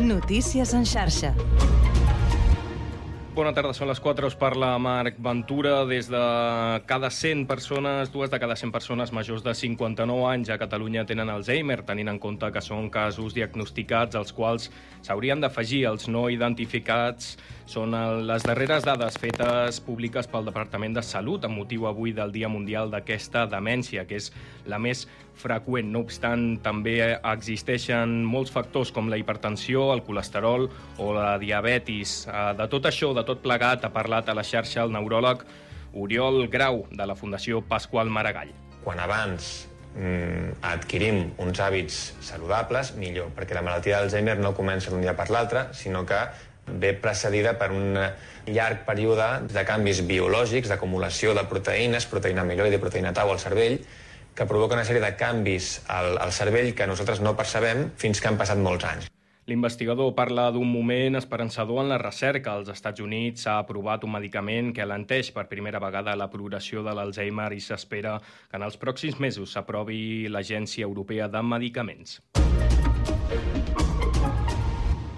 Notícies en xarxa. Bona tarda, són les 4, us parla Marc Ventura. Des de cada 100 persones, dues de cada 100 persones majors de 59 anys a Catalunya tenen Alzheimer, tenint en compte que són casos diagnosticats als quals s'haurien d'afegir els no identificats. Són les darreres dades fetes públiques pel Departament de Salut amb motiu avui del Dia Mundial d'aquesta demència, que és la més freqüent. No obstant, també existeixen molts factors com la hipertensió, el colesterol o la diabetis. De tot això, de tot plegat, ha parlat a la xarxa el neuròleg Oriol Grau, de la Fundació Pasqual Maragall. Quan abans mm, adquirim uns hàbits saludables, millor, perquè la malaltia d'Alzheimer no comença d'un dia per l'altre, sinó que ve precedida per un llarg període de canvis biològics, d'acumulació de proteïnes, proteïna amiloide proteïna tau al cervell, que provoca una sèrie de canvis al, al cervell que nosaltres no percebem fins que han passat molts anys. L'investigador parla d'un moment esperançador en la recerca. Als Estats Units s'ha aprovat un medicament que alenteix per primera vegada la progressió de l'Alzheimer i s'espera que en els pròxims mesos s'aprovi l'Agència Europea de Medicaments.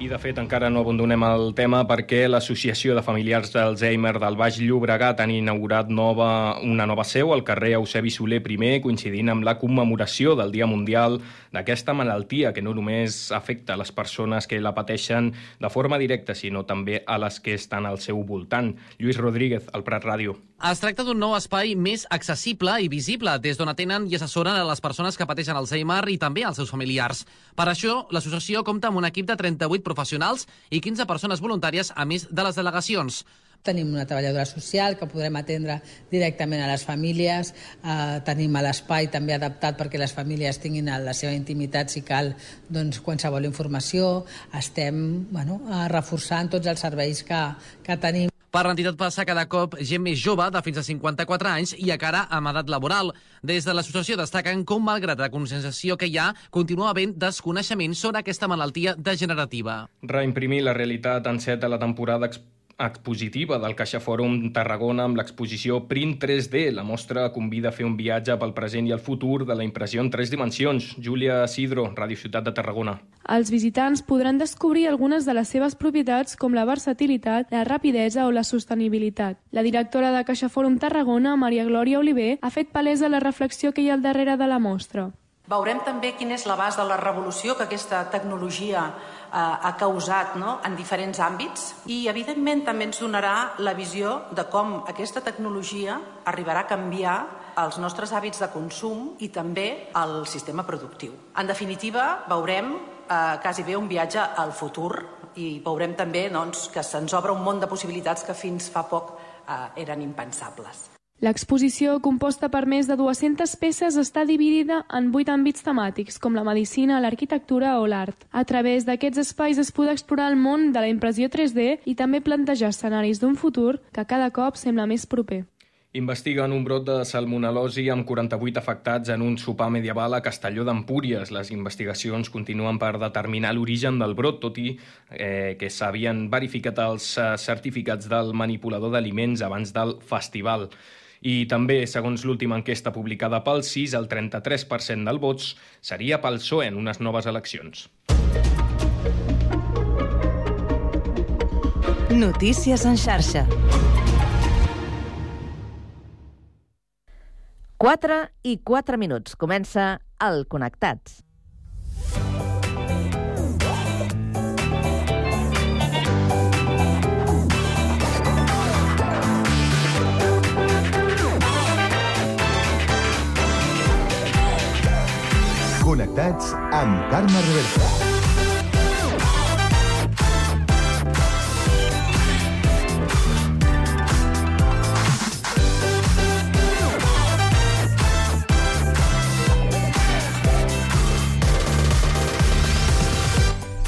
I, de fet, encara no abandonem el tema perquè l'Associació de Familiars d'Alzheimer del Baix Llobregat han inaugurat nova, una nova seu al carrer Eusebi Soler I, coincidint amb la commemoració del Dia Mundial d'aquesta malaltia que no només afecta les persones que la pateixen de forma directa, sinó també a les que estan al seu voltant. Lluís Rodríguez, al Prat Ràdio. Es tracta d'un nou espai més accessible i visible, des d'on atenen i assessoren a les persones que pateixen Alzheimer i també als seus familiars. Per això, l'associació compta amb un equip de 38 professionals i 15 persones voluntàries, a més de les delegacions. Tenim una treballadora social que podrem atendre directament a les famílies. Eh, tenim l'espai també adaptat perquè les famílies tinguin la seva intimitat si cal doncs, qualsevol informació. Estem bueno, reforçant tots els serveis que, que tenim. Per l'entitat passa cada cop gent més jove, de fins a 54 anys, i a cara amb edat laboral. Des de l'associació destaquen com, malgrat la conscienciació que hi ha, continua havent desconeixement sobre aquesta malaltia degenerativa. Reimprimir la realitat en set de la temporada expositiva del Caixa Fòrum Tarragona amb l'exposició Print 3D. La mostra convida a fer un viatge pel present i el futur de la impressió en tres dimensions. Júlia Sidro, Ràdio Ciutat de Tarragona. Els visitants podran descobrir algunes de les seves propietats com la versatilitat, la rapidesa o la sostenibilitat. La directora de Caixa Fòrum Tarragona, Maria Glòria Oliver, ha fet palesa la reflexió que hi ha al darrere de la mostra. Veurem també quin és l'abast de la revolució que aquesta tecnologia ha causat no? en diferents àmbits i, evidentment, també ens donarà la visió de com aquesta tecnologia arribarà a canviar els nostres hàbits de consum i també el sistema productiu. En definitiva, veurem eh, quasi bé un viatge al futur i veurem també doncs, que se'ns obre un món de possibilitats que fins fa poc eh, eren impensables. L'exposició, composta per més de 200 peces, està dividida en vuit àmbits temàtics, com la medicina, l'arquitectura o l'art. A través d'aquests espais es podrà explorar el món de la impressió 3D i també plantejar escenaris d'un futur que cada cop sembla més proper. Investiguen un brot de salmonel·losi amb 48 afectats en un sopar medieval a Castelló d'Empúries. Les investigacions continuen per determinar l'origen del brot, tot i eh, que s'havien verificat els eh, certificats del manipulador d'aliments abans del festival. I també, segons l'última enquesta publicada pel CIS, el 33% del vots seria pel PSOE en unes noves eleccions. Notícies en xarxa. 4 i 4 minuts. Comença el Connectats. Connectats amb Carme Reversa.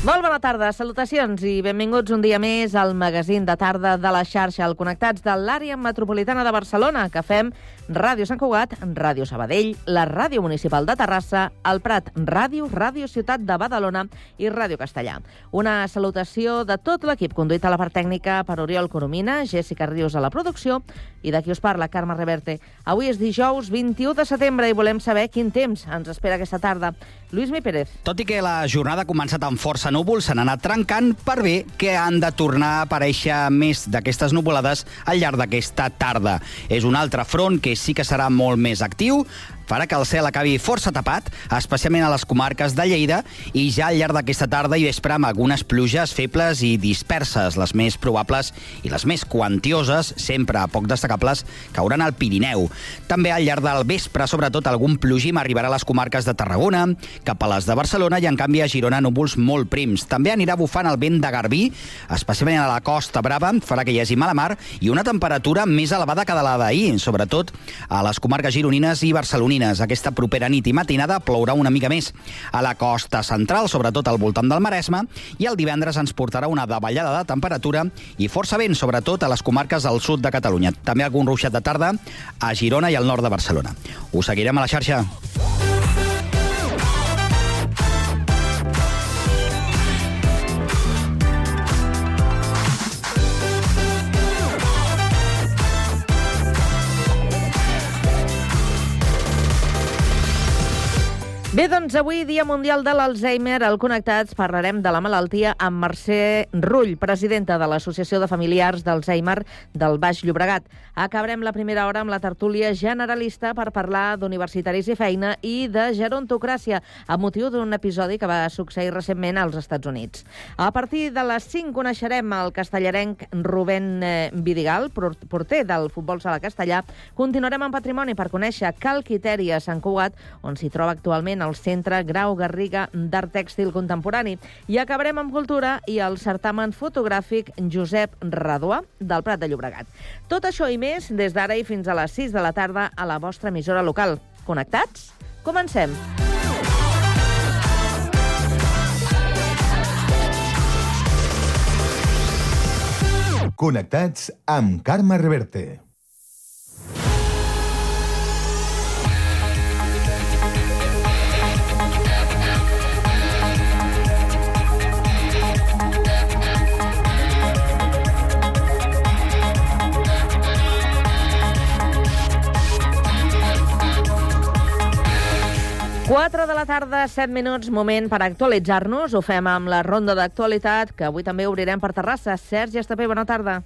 Molt bona tarda, salutacions i benvinguts un dia més al magazín de tarda de la xarxa, al Connectats de l'àrea metropolitana de Barcelona, que fem Ràdio Sant Cugat, Ràdio Sabadell, la Ràdio Municipal de Terrassa, el Prat Ràdio, Ràdio Ciutat de Badalona i Ràdio Castellà. Una salutació de tot l'equip conduït a la part tècnica per Oriol Coromina, Jessica Rius a la producció i de qui us parla, Carme Reverte. Avui és dijous 21 de setembre i volem saber quin temps ens espera aquesta tarda. Lluís Mi Pérez. Tot i que la jornada ha començat amb força núvols, s'han anat trencant per bé que han de tornar a aparèixer més d'aquestes nuvolades al llarg d'aquesta tarda. És un altre front que sí que serà molt més actiu, farà que el cel acabi força tapat, especialment a les comarques de Lleida, i ja al llarg d'aquesta tarda i vespre amb algunes pluges febles i disperses, les més probables i les més quantioses, sempre poc destacables, cauran al Pirineu. També al llarg del vespre, sobretot, algun plogim arribarà a les comarques de Tarragona, cap a les de Barcelona i, en canvi, a Girona núvols molt prims. També anirà bufant el vent de Garbí, especialment a la Costa Brava, farà que hi hagi mala mar i una temperatura més elevada que de la d'ahir, sobretot a les comarques gironines i barcelonines. Aquesta propera nit i matinada plourà una mica més a la costa central, sobretot al voltant del Maresme, i el divendres ens portarà una davallada de temperatura i força vent, sobretot a les comarques del sud de Catalunya. També algun ruixat de tarda a Girona i al nord de Barcelona. Us seguirem a la xarxa. Bé, doncs avui, Dia Mundial de l'Alzheimer, al Connectats parlarem de la malaltia amb Mercè Rull, presidenta de l'Associació de Familiars d'Alzheimer del Baix Llobregat. Acabarem la primera hora amb la tertúlia generalista per parlar d'universitaris i feina i de gerontocràcia, a motiu d'un episodi que va succeir recentment als Estats Units. A partir de les 5 coneixerem el castellarenc Rubén eh, Vidigal, porter del futbol sala castellà. Continuarem amb patrimoni per conèixer Cal Quiteri a Sant Cugat, on s'hi troba actualment al Centre Grau Garriga d'Art Tèxtil Contemporani. I acabarem amb cultura i el certamen fotogràfic Josep Raduà del Prat de Llobregat. Tot això i més des d'ara i fins a les 6 de la tarda a la vostra emissora local. Connectats? Comencem! Connectats amb Carme Reverte. Quatre de la tarda, 7 minuts, moment per actualitzar-nos. Ho fem amb la ronda d'actualitat, que avui també obrirem per Terrassa. Sergi Estapé, bona tarda.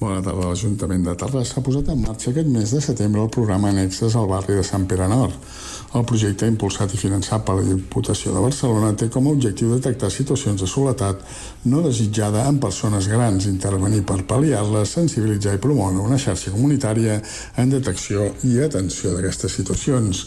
Bona tarda. L'Ajuntament de Terrassa ha posat en marxa aquest mes de setembre el programa Annexes al barri de Sant Pere Nord. El projecte, impulsat i finançat per la Diputació de Barcelona, té com a objectiu detectar situacions de soledat no desitjada en persones grans, intervenir per pal·liar-les, sensibilitzar i promoure una xarxa comunitària en detecció i atenció d'aquestes situacions.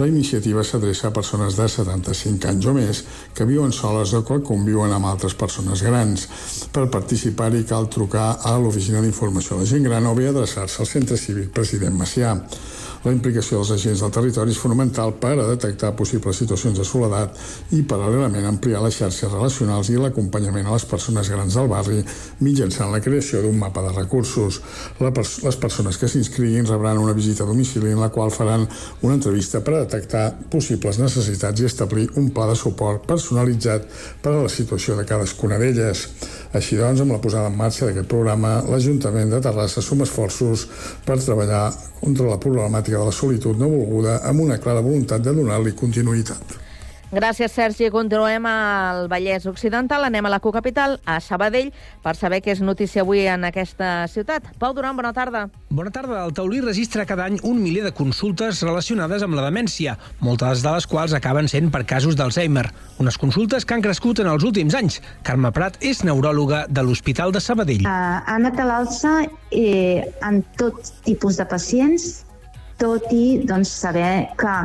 La iniciativa s'adreça a persones de 75 anys o més que viuen soles o que conviuen amb altres persones grans. Per participar-hi cal trucar a l'Oficina d'Informació de la Gent Gran o bé adreçar-se al Centre Cívic President Macià. La implicació dels agents del territori és fonamental per a detectar possibles situacions de soledat i, paral·lelament, ampliar les xarxes relacionals i l'acompanyament a les persones grans del barri mitjançant la creació d'un mapa de recursos. Les persones que s'inscriguin rebran una visita a domicili en la qual faran una entrevista per a detectar possibles necessitats i establir un pla de suport personalitzat per a la situació de cadascuna d'elles. Així doncs, amb la posada en marxa d'aquest programa, l'Ajuntament de Terrassa suma esforços per treballar contra la problemàtica de la solitud no volguda amb una clara voluntat de donar-li continuïtat. Gràcies, Sergi. Continuem al Vallès Occidental. Anem a la cocapital, a Sabadell, per saber què és notícia avui en aquesta ciutat. Pau Duran, bona tarda. Bona tarda. El taulí registra cada any un miler de consultes relacionades amb la demència, moltes de les quals acaben sent per casos d'Alzheimer. Unes consultes que han crescut en els últims anys. Carme Prat és neuròloga de l'Hospital de Sabadell. Uh, ha anat a l'alça eh, en tot tipus de pacients, tot i doncs, saber que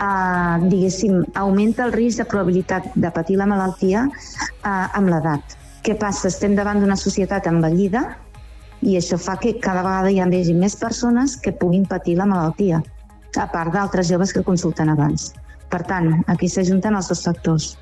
eh, diguéssim, augmenta el risc de probabilitat de patir la malaltia eh, amb l'edat. Què passa? Estem davant d'una societat envellida i això fa que cada vegada hi hagi més persones que puguin patir la malaltia, a part d'altres joves que consulten abans. Per tant, aquí s'ajunten els dos factors.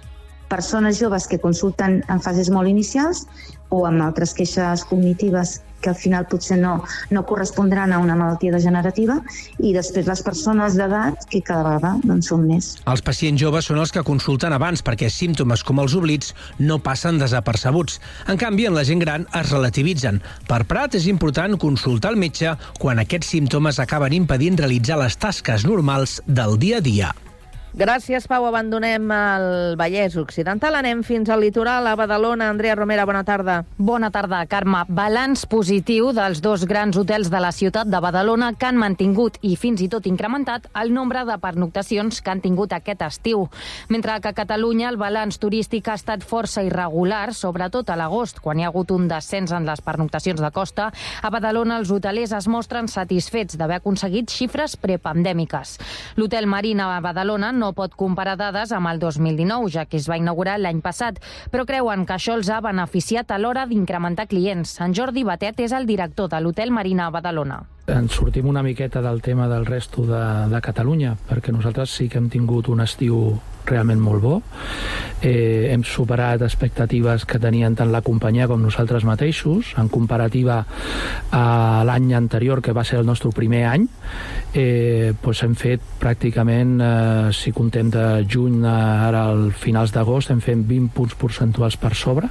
Persones joves que consulten en fases molt inicials o amb altres queixes cognitives que al final potser no, no correspondran a una malaltia degenerativa, i després les persones d'edat, que cada vegada doncs, són més. Els pacients joves són els que consulten abans perquè símptomes com els oblits no passen desapercebuts. En canvi, en la gent gran es relativitzen. Per Prat és important consultar el metge quan aquests símptomes acaben impedint realitzar les tasques normals del dia a dia. Gràcies, Pau. Abandonem el Vallès Occidental. Anem fins al litoral, a Badalona. Andrea Romera, bona tarda. Bona tarda, Carme. Balanç positiu dels dos grans hotels de la ciutat de Badalona que han mantingut i fins i tot incrementat el nombre de pernoctacions que han tingut aquest estiu. Mentre que a Catalunya el balanç turístic ha estat força irregular, sobretot a l'agost, quan hi ha hagut un descens en les pernoctacions de costa, a Badalona els hotelers es mostren satisfets d'haver aconseguit xifres prepandèmiques. L'hotel Marina a Badalona no pot comparar dades amb el 2019, ja que es va inaugurar l'any passat, però creuen que això els ha beneficiat a l'hora d'incrementar clients. En Jordi Batet és el director de l'Hotel Marina a Badalona ens sortim una miqueta del tema del resto de, de Catalunya, perquè nosaltres sí que hem tingut un estiu realment molt bo. Eh, hem superat expectatives que tenien tant la companyia com nosaltres mateixos, en comparativa a l'any anterior, que va ser el nostre primer any, eh, doncs hem fet pràcticament, eh, si contem de juny ara al finals d'agost, hem fet 20 punts percentuals per sobre,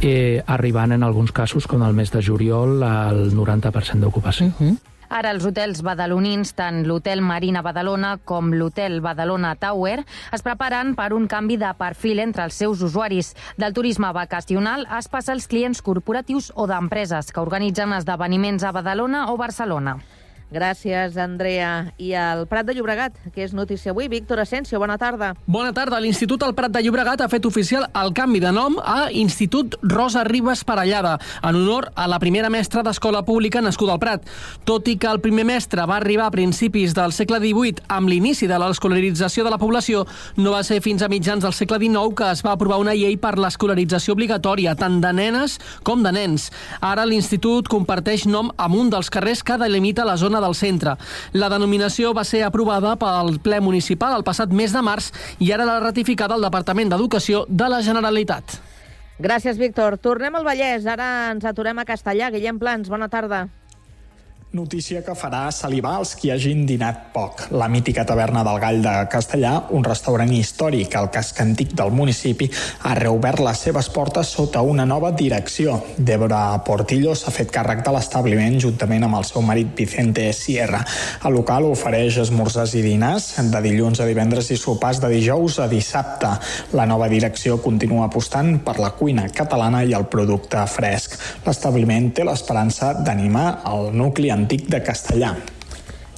eh, arribant en alguns casos, com el mes de juliol, al 90% d'ocupació. Uh -huh. Ara els hotels badalonins, tant l'Hotel Marina Badalona com l'Hotel Badalona Tower, es preparen per un canvi de perfil entre els seus usuaris. Del turisme vacacional es passa als clients corporatius o d'empreses que organitzen esdeveniments a Badalona o Barcelona. Gràcies, Andrea. I el Prat de Llobregat, que és notícia avui. Víctor Asensio, bona tarda. Bona tarda. L'Institut El Prat de Llobregat ha fet oficial el canvi de nom a Institut Rosa Ribes Parellada, en honor a la primera mestra d'escola pública nascuda al Prat. Tot i que el primer mestre va arribar a principis del segle XVIII amb l'inici de l'escolarització de la població, no va ser fins a mitjans del segle XIX que es va aprovar una llei per l'escolarització obligatòria, tant de nenes com de nens. Ara l'Institut comparteix nom amb un dels carrers que delimita la zona del centre. La denominació va ser aprovada pel ple municipal el passat mes de març i ara l'ha ratificada el Departament d'Educació de la Generalitat. Gràcies, Víctor. Tornem al Vallès. Ara ens aturem a Castellà. Guillem Plans, bona tarda. Notícia que farà salivar els qui hagin dinat poc. La mítica taverna del Gall de Castellà, un restaurant històric al casc antic del municipi, ha reobert les seves portes sota una nova direcció. Débora Portillo s'ha fet càrrec de l'establiment juntament amb el seu marit Vicente Sierra. El local ofereix esmorzars i dinars de dilluns a divendres i sopars de dijous a dissabte. La nova direcció continua apostant per la cuina catalana i el producte fresc. L'establiment té l'esperança d'animar el nucli antic de Castellà.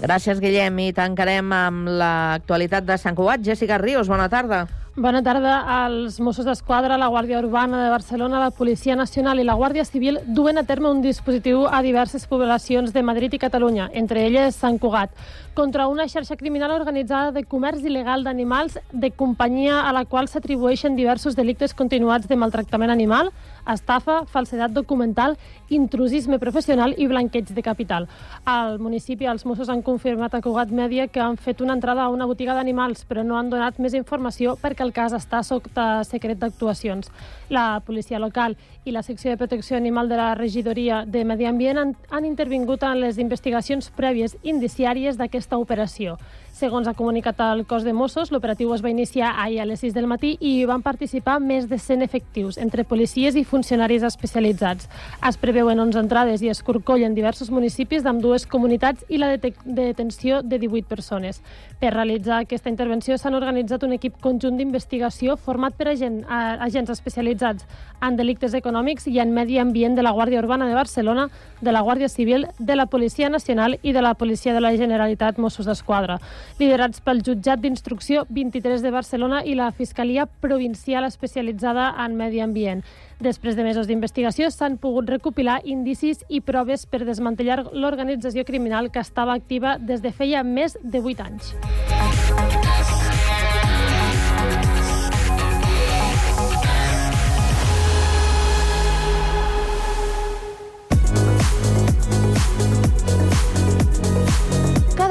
Gràcies, Guillem. I tancarem amb l'actualitat de Sant Cugat. Jessica Ríos, bona tarda. Bona tarda. Els Mossos d'Esquadra, la Guàrdia Urbana de Barcelona, la Policia Nacional i la Guàrdia Civil duen a terme un dispositiu a diverses poblacions de Madrid i Catalunya, entre elles Sant Cugat, contra una xarxa criminal organitzada de comerç il·legal d'animals de companyia a la qual s'atribueixen diversos delictes continuats de maltractament animal, estafa, falsedat documental, intrusisme professional i blanqueig de capital. Al municipi els Mossos han confirmat a Cugat Mèdia que han fet una entrada a una botiga d'animals, però no han donat més informació perquè el cas està sota secret d'actuacions. La policia local i la secció de protecció animal de la regidoria de Medi Ambient han, han intervingut en les investigacions prèvies indiciàries d'aquesta operació. Segons ha comunicat el cos de Mossos, l'operatiu es va iniciar ahir a les 6 del matí i hi van participar més de 100 efectius, entre policies i funcionaris especialitzats. Es preveuen 11 entrades i es corcollen diversos municipis d'amb dues comunitats i la detenció de 18 persones. Per realitzar aquesta intervenció s'han organitzat un equip conjunt d'investigació format per agent, agents especialitzats en delictes econòmics i en medi ambient de la Guàrdia Urbana de Barcelona, de la Guàrdia Civil, de la Policia Nacional i de la Policia de la Generalitat Mossos d'Esquadra liderats pel jutjat d'instrucció 23 de Barcelona i la Fiscalia Provincial especialitzada en medi ambient. Després de mesos d'investigació s'han pogut recopilar indicis i proves per desmantellar l'organització criminal que estava activa des de feia més de 8 anys.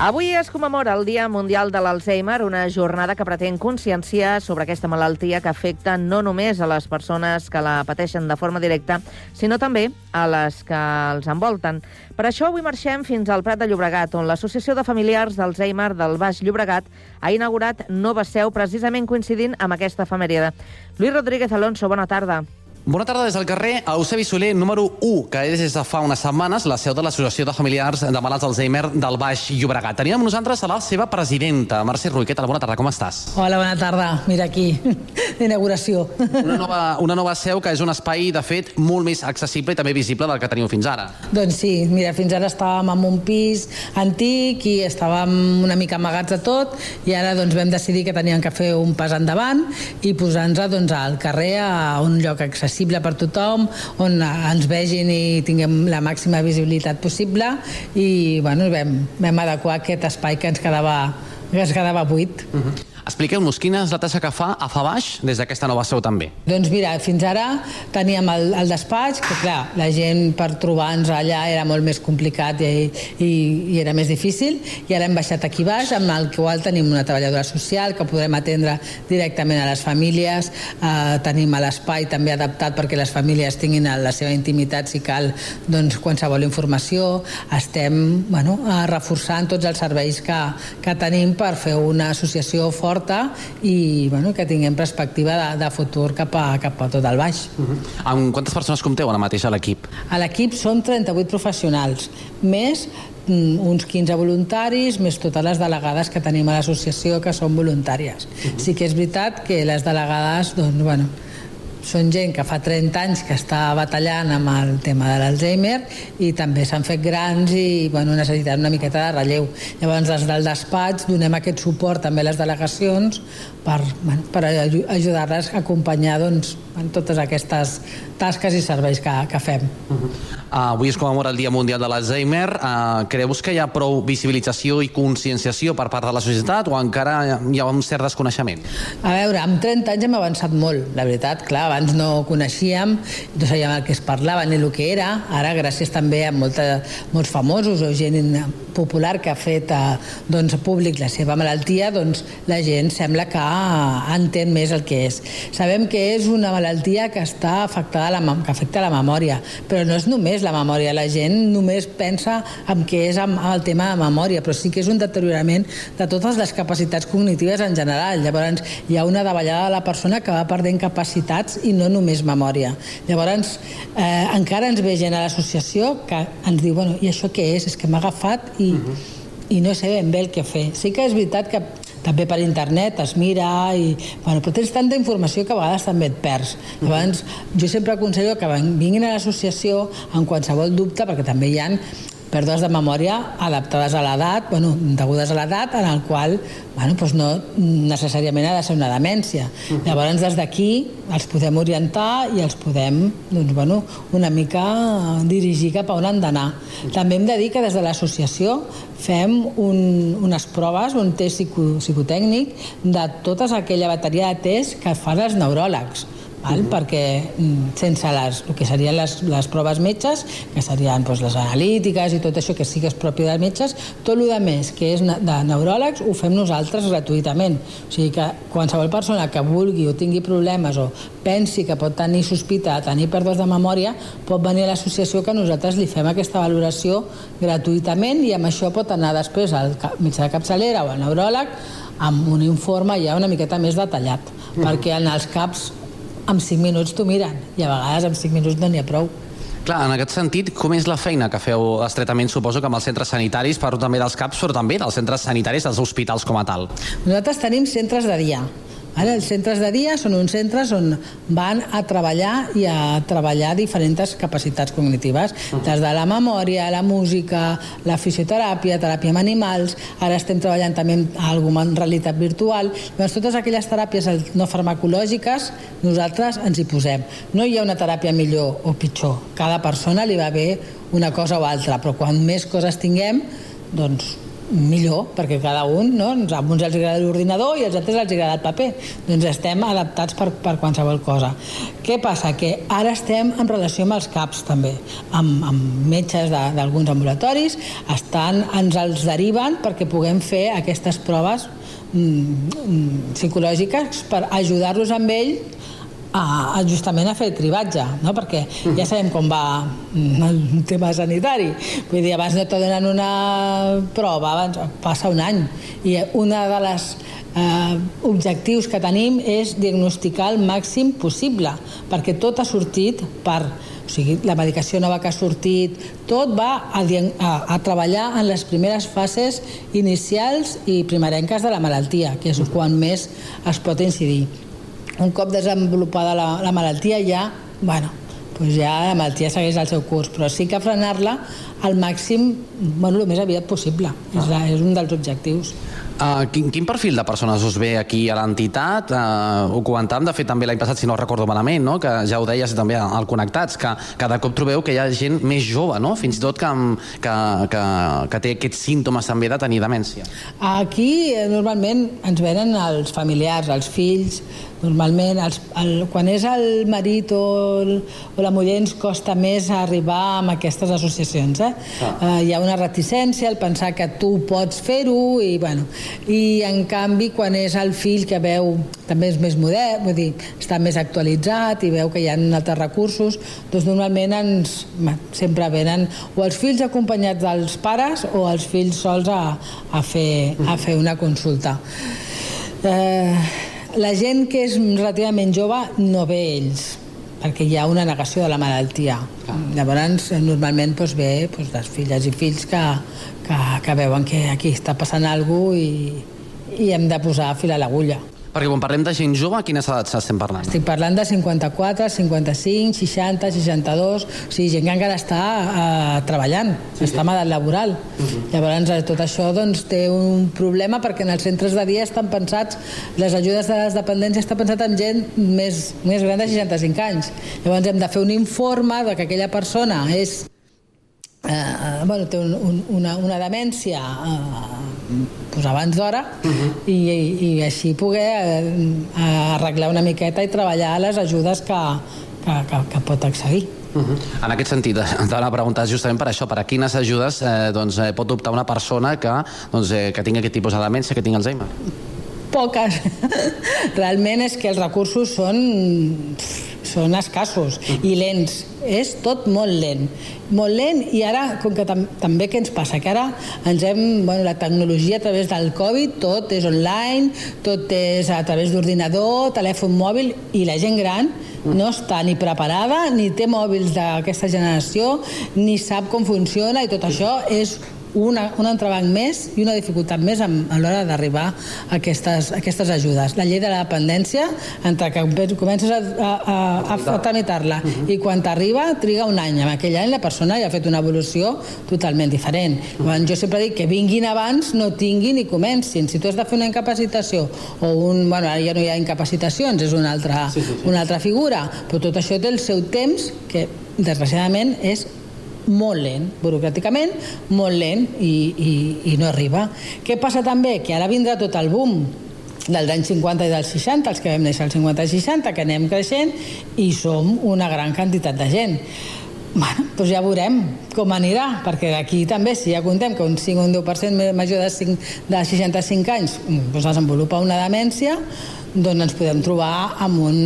Avui es commemora el Dia Mundial de l'Alzheimer, una jornada que pretén conscienciar sobre aquesta malaltia que afecta no només a les persones que la pateixen de forma directa, sinó també a les que els envolten. Per això avui marxem fins al Prat de Llobregat, on l'Associació de Familiars d'Alzheimer del Baix Llobregat ha inaugurat nova seu precisament coincidint amb aquesta efemèride. Lluís Rodríguez Alonso, bona tarda. Bona tarda des del carrer Eusebi Soler, número 1, que és des de fa unes setmanes la seu de l'Associació de Familiars de Malalts d'Alzheimer del Baix Llobregat. Tenim amb nosaltres a la seva presidenta, Mercè Rull. Què tal? Bona tarda, com estàs? Hola, bona tarda. Mira aquí, d'inauguració. Una nova, una nova seu que és un espai, de fet, molt més accessible i també visible del que teniu fins ara. Doncs sí, mira, fins ara estàvem en un pis antic i estàvem una mica amagats de tot i ara doncs vam decidir que teníem que fer un pas endavant i posar-nos doncs, al carrer a un lloc accessible accessible per tothom, on ens vegin i tinguem la màxima visibilitat possible i bueno, vam, vam adequar aquest espai que ens quedava, que ens quedava buit. Uh -huh. Expliqueu-nos quina és la tasca que fa a fa baix des d'aquesta nova seu també. Doncs mira, fins ara teníem el, el despatx, que clar, la gent per trobar-nos allà era molt més complicat i, i, i era més difícil, i ara hem baixat aquí baix, amb el qual tenim una treballadora social que podrem atendre directament a les famílies, eh, tenim l'espai també adaptat perquè les famílies tinguin la seva intimitat si cal doncs, qualsevol informació, estem bueno, reforçant tots els serveis que, que tenim per fer una associació forta forta i bueno, que tinguem perspectiva de, de futur cap a, cap a tot el baix. Uh -huh. Amb quantes persones compteu ara mateix a l'equip? A l'equip són 38 professionals, més mm, uns 15 voluntaris, més totes les delegades que tenim a l'associació que són voluntàries. Uh -huh. Sí que és veritat que les delegades, doncs, bueno, són gent que fa 30 anys que està batallant amb el tema de l'Alzheimer i també s'han fet grans i bueno, necessiten una miqueta de relleu. Llavors, des del despatx donem aquest suport també a les delegacions per, bueno, per ajudar-les a acompanyar doncs, en totes aquestes tasques i serveis que, que fem. Uh -huh. uh, avui es commemora el Dia Mundial de l'Alzheimer. Uh, creus que hi ha prou visibilització i conscienciació per part de la societat o encara hi ha un cert desconeixement? A veure, amb 30 anys hem avançat molt, la veritat. Clar, abans no coneixíem, no sabíem el que es parlava ni el que era. Ara, gràcies també a molta, molts famosos o gent popular que ha fet uh, doncs, públic la seva malaltia, doncs la gent sembla que entén més el que és. Sabem que és una malaltia que està afectada la, que afecta la memòria, però no és només la memòria, la gent només pensa en què és amb, el tema de memòria, però sí que és un deteriorament de totes les capacitats cognitives en general. Llavors, hi ha una davallada de la persona que va perdent capacitats i no només memòria. Llavors, eh, encara ens ve gent a l'associació que ens diu, bueno, i això què és? És que m'ha agafat i, uh -huh. i no sé ben bé el que fer. Sí que és veritat que també per internet es mira i, bueno, però tens tanta informació que a vegades també et perds. Llavors jo sempre aconsello que vinguin a l'associació amb qualsevol dubte perquè també hi han pèrdues de memòria adaptades a l'edat, bueno, degudes a l'edat, en el qual bueno, doncs no necessàriament ha de ser una demència. Uh -huh. Llavors, des d'aquí els podem orientar i els podem doncs, bueno, una mica dirigir cap a on han d'anar. Uh -huh. També hem de dir que des de l'associació fem un, unes proves, un test psico, psicotècnic de tota aquella bateria de tests que fan els neuròlegs? Uh -huh. perquè mm, sense les, el que serien les, les proves metges, que serien doncs, les analítiques i tot això que sí que és propi dels metges, tot el que més que és de neuròlegs ho fem nosaltres gratuïtament. O sigui que qualsevol persona que vulgui o tingui problemes o pensi que pot tenir sospita de tenir pèrdues de memòria, pot venir a l'associació que nosaltres li fem aquesta valoració gratuïtament i amb això pot anar després al metge de capçalera o al neuròleg amb un informe ja una miqueta més detallat, -huh. perquè en els CAPs amb 5 minuts t'ho miren i a vegades amb 5 minuts no n'hi ha prou. Clar, en aquest sentit, com és la feina que feu estretament, suposo que amb els centres sanitaris, parlo també dels CAPs, però també dels centres sanitaris, dels hospitals com a tal? Nosaltres tenim centres de dia, Ara, els centres de dia són uns centres on van a treballar i a treballar diferents capacitats cognitives, des de la memòria, la música, la fisioteràpia, teràpia amb animals, ara estem treballant també amb alguna en realitat virtual, doncs totes aquelles teràpies no farmacològiques nosaltres ens hi posem. No hi ha una teràpia millor o pitjor, cada persona li va bé una cosa o altra, però quan més coses tinguem, doncs millor, perquè cada un, no? a uns els agrada l'ordinador i als altres els agrada el paper. Doncs estem adaptats per, per qualsevol cosa. Què passa? Que ara estem en relació amb els CAPs també, amb, amb metges d'alguns ambulatoris, estan, ens els deriven perquè puguem fer aquestes proves mm, mm, psicològiques per ajudar-los amb ell a, a justament a fer el cribatge, no? perquè ja sabem com va el tema sanitari. Vull dir, abans no te donen una prova, abans passa un any. I una de les eh, objectius que tenim és diagnosticar el màxim possible, perquè tot ha sortit per o sigui, la medicació nova que ha sortit, tot va a, a, a treballar en les primeres fases inicials i primerenques de la malaltia, que és quan més es pot incidir un cop desenvolupada la, la malaltia ja, bueno, doncs ja la malaltia segueix el seu curs, però sí que frenar-la al màxim, bueno, el més aviat possible. Ah. És, la, és un dels objectius. Uh, quin, quin perfil de persones us ve aquí a l'entitat? Uh, ho comentàvem, de fet, també l'any passat, si no recordo malament, no? que ja ho deies també al Connectats, que cada cop trobeu que hi ha gent més jove, no? fins i tot que, que, que, que té aquests símptomes també de tenir demència. Aquí, eh, normalment, ens venen els familiars, els fills, Normalment, els, el, quan és el marit o, el, o la muller ens costa més arribar amb aquestes associacions. Eh? Ah. Uh, hi ha una reticència al pensar que tu pots fer-ho i, bueno, i en canvi quan és el fill que veu també és més modern, vull dir, està més actualitzat i veu que hi ha altres recursos, doncs normalment ens, sempre venen o els fills acompanyats dels pares o els fills sols a, a, fer, a fer una consulta. Eh, la gent que és relativament jove no ve ells, perquè hi ha una negació de la malaltia. Ah. Llavors, normalment doncs, ve doncs, les filles i fills que, que, que veuen que aquí està passant alguna cosa i, i hem de posar fil a l'agulla. Perquè quan parlem de gent jove, a quines edats estem parlant? Estic parlant de 54, 55, 60, 62... O sigui, gent que encara està uh, treballant, sí, està sí. en edat laboral. Uh -huh. Llavors, eh, tot això doncs, té un problema perquè en els centres de dia estan pensats, les ajudes de les dependències estan pensat en gent més, més gran de 65 anys. Llavors hem de fer un informe de que aquella persona és eh, bueno, té un, un, una, una demència eh, pues abans d'hora uh -huh. i, i, així poder eh, arreglar una miqueta i treballar les ajudes que, que, que, que pot accedir. Uh -huh. En aquest sentit, t'anava a preguntar justament per això, per a quines ajudes eh, doncs, eh, pot optar una persona que, doncs, eh, que tingui aquest tipus de demència, que tingui Alzheimer? Poques. Realment és que els recursos són són escassos i lents. És tot molt lent. Molt lent i ara, com que tam també què ens passa? Que ara ens hem... Bueno, la tecnologia a través del Covid, tot és online, tot és a través d'ordinador, telèfon mòbil i la gent gran no està ni preparada, ni té mòbils d'aquesta generació, ni sap com funciona i tot això és una, un entrebanc més i una dificultat més a, a l'hora d'arribar a aquestes, a aquestes ajudes. La llei de la dependència, entre que comences a, a, a, a tramitar-la uh -huh. i quan t'arriba triga un any. En aquell any la persona ja ha fet una evolució totalment diferent. Uh -huh. Jo sempre dic que vinguin abans, no tinguin i comencin. Si tu has de fer una incapacitació o un... Bueno, ara ja no hi ha incapacitacions, és una altra, sí, sí, sí. una altra figura, però tot això té el seu temps que desgraciadament és molt lent, burocràticament, molt lent i, i, i no arriba. Què passa també? Que ara vindrà tot el boom dels anys 50 i dels 60, els que vam néixer als 50 i 60, que anem creixent i som una gran quantitat de gent. Bueno, doncs ja veurem com anirà, perquè d'aquí també, si ja contem que un 5 o un 10% major de, 5, de 65 anys doncs desenvolupa una demència, doncs ens podem trobar amb un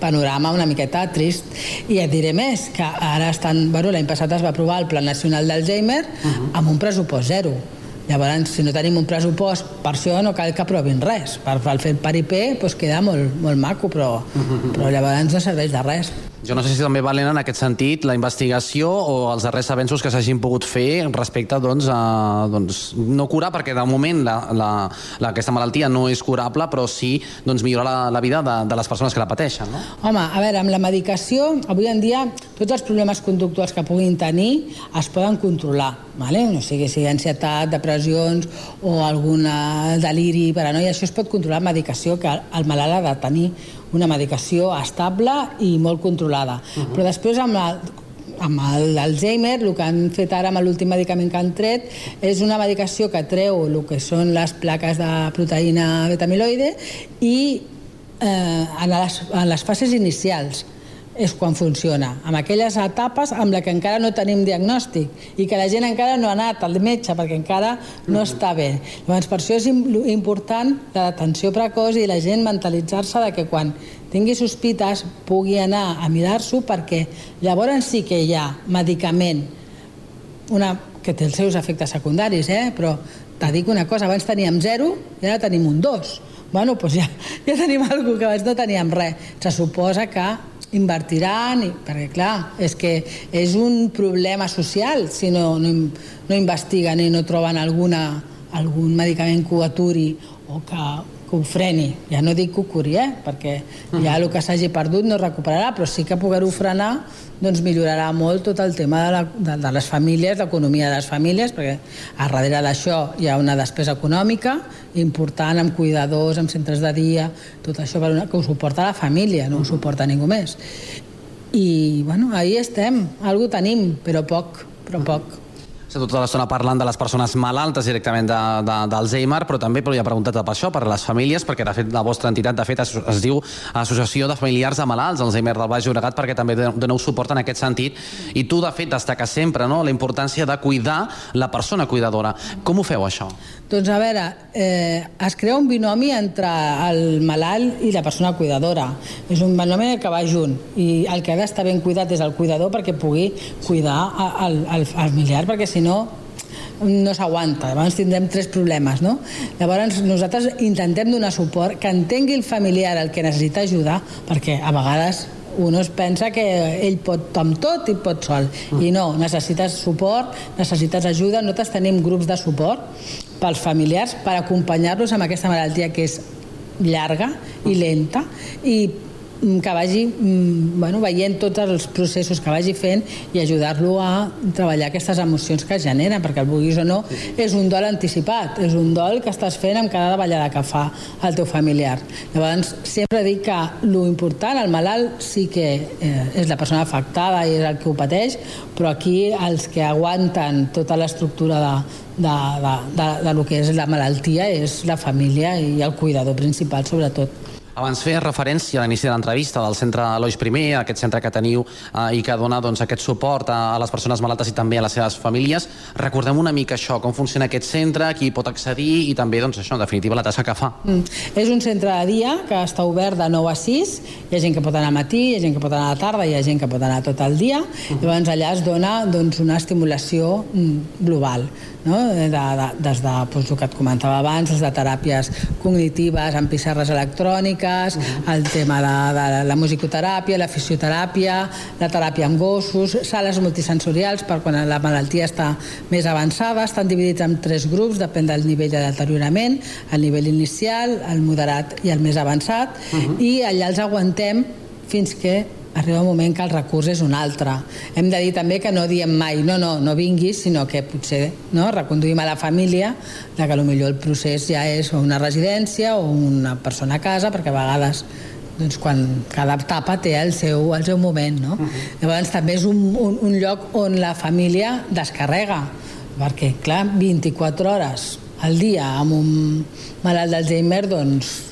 panorama una miqueta trist. I et diré més, que ara estan... Bueno, l'any passat es va aprovar el Pla Nacional d'Alzheimer uh -huh. amb un pressupost zero. Llavors, si no tenim un pressupost, per això no cal que aprovin res. Per, per fer el paripé doncs queda molt, molt maco, però, però llavors no serveix de res. Jo no sé si també valen en aquest sentit la investigació o els darrers avenços que s'hagin pogut fer respecte doncs, a doncs, no curar, perquè de moment la, la, la, aquesta malaltia no és curable, però sí doncs, millorar la, la vida de, de les persones que la pateixen. No? Home, a veure, amb la medicació, avui en dia tots els problemes conductuals que puguin tenir es poden controlar, vale? no sigui, sigui ansietat, depressions o alguna deliri, paranoia, això es pot controlar amb medicació que el malalt ha de tenir una medicació estable i molt controlada. Uh -huh. Però després amb la, amb l'Alzheimer, el que han fet ara amb l'últim medicament que han tret és una medicació que treu el que són les plaques de proteïna betamiloide i eh, en, les, en les fases inicials és quan funciona, amb aquelles etapes amb la que encara no tenim diagnòstic i que la gent encara no ha anat al metge perquè encara no està bé. Llavors, per això és important la detenció precoç i la gent mentalitzar-se de que quan tingui sospites pugui anar a mirar-s'ho perquè llavors sí que hi ha medicament una, que té els seus efectes secundaris, eh? però te dic una cosa, abans teníem zero i ara tenim un dos. Bueno, doncs ja, ja tenim alguna que abans no teníem res. Se suposa que invertiran, i, perquè clar, és que és un problema social si no, no, no investiguen i no troben alguna, algun medicament que ho aturi o que, que ho freni. Ja no dic que ho curi, eh? perquè ja el que s'hagi perdut no recuperarà, però sí que poder-ho frenar doncs millorarà molt tot el tema de, la, de, de les famílies, l'economia de les famílies, perquè a darrere d'això hi ha una despesa econòmica important amb cuidadors, amb centres de dia, tot això que ho suporta la família, no ho suporta ningú més. I, bueno, ahí estem, algú tenim, però poc, però poc tota l'estona parlant de les persones malaltes directament d'Alzheimer, però també però ja preguntat per això, per les famílies, perquè de fet la vostra entitat de fet es, es diu Associació de Familiars de Malalts Alzheimer del Baix Llobregat, perquè també doneu suport en aquest sentit, i tu de fet destaques sempre no, la importància de cuidar la persona cuidadora. Com ho feu això? Doncs a veure, eh, es crea un binomi entre el malalt i la persona cuidadora. És un binomi que va junt i el que ha d'estar ben cuidat és el cuidador perquè pugui cuidar el, el, el familiar, perquè si no no s'aguanta, llavors tindrem tres problemes no? llavors nosaltres intentem donar suport que entengui el familiar el que necessita ajudar perquè a vegades un es pensa que ell pot amb tot i pot sol. I no, necessites suport necessites ajuda, nosaltres tenim grups de suport pels familiars per acompanyar-los amb aquesta malaltia que és llarga i lenta i que vagi mm, bueno, veient tots els processos que vagi fent i ajudar-lo a treballar aquestes emocions que genera, perquè el vulguis o no és un dol anticipat, és un dol que estàs fent amb cada davallada que fa el teu familiar. Llavors, sempre dic que lo important, el malalt sí que eh, és la persona afectada i és el que ho pateix, però aquí els que aguanten tota l'estructura de, de, de, de, de lo que és la malaltia és la família i el cuidador principal, sobretot. Abans feia referència a l'inici de l'entrevista del centre Loix I, aquest centre que teniu eh, i que dona doncs, aquest suport a, a les persones malaltes i també a les seves famílies. Recordem una mica això, com funciona aquest centre, qui pot accedir i també, doncs, això, en definitiva, la tasca que fa. Mm. És un centre de dia que està obert de 9 a 6, hi ha gent que pot anar al matí, hi ha gent que pot anar a la tarda, hi ha gent que pot anar tot el dia, mm. llavors allà es dona doncs, una estimulació mm, global no? de, de, des de doncs, el que et comentava abans, des de teràpies cognitives amb pissarres electròniques, uh -huh. el tema de, de la musicoteràpia, la fisioteràpia, la teràpia amb gossos, sales multisensorials per quan la malaltia està més avançada, estan dividits en tres grups, depèn del nivell de deteriorament, el nivell inicial, el moderat i el més avançat, uh -huh. i allà els aguantem fins que arriba un moment que el recurs és un altre. Hem de dir també que no diem mai no, no, no vinguis, sinó que potser no, reconduïm a la família de que millor el procés ja és una residència o una persona a casa, perquè a vegades doncs, quan cada etapa té el seu, el seu moment. No? Uh -huh. Llavors també és un, un, un lloc on la família descarrega, perquè clar, 24 hores al dia amb un malalt d'Alzheimer doncs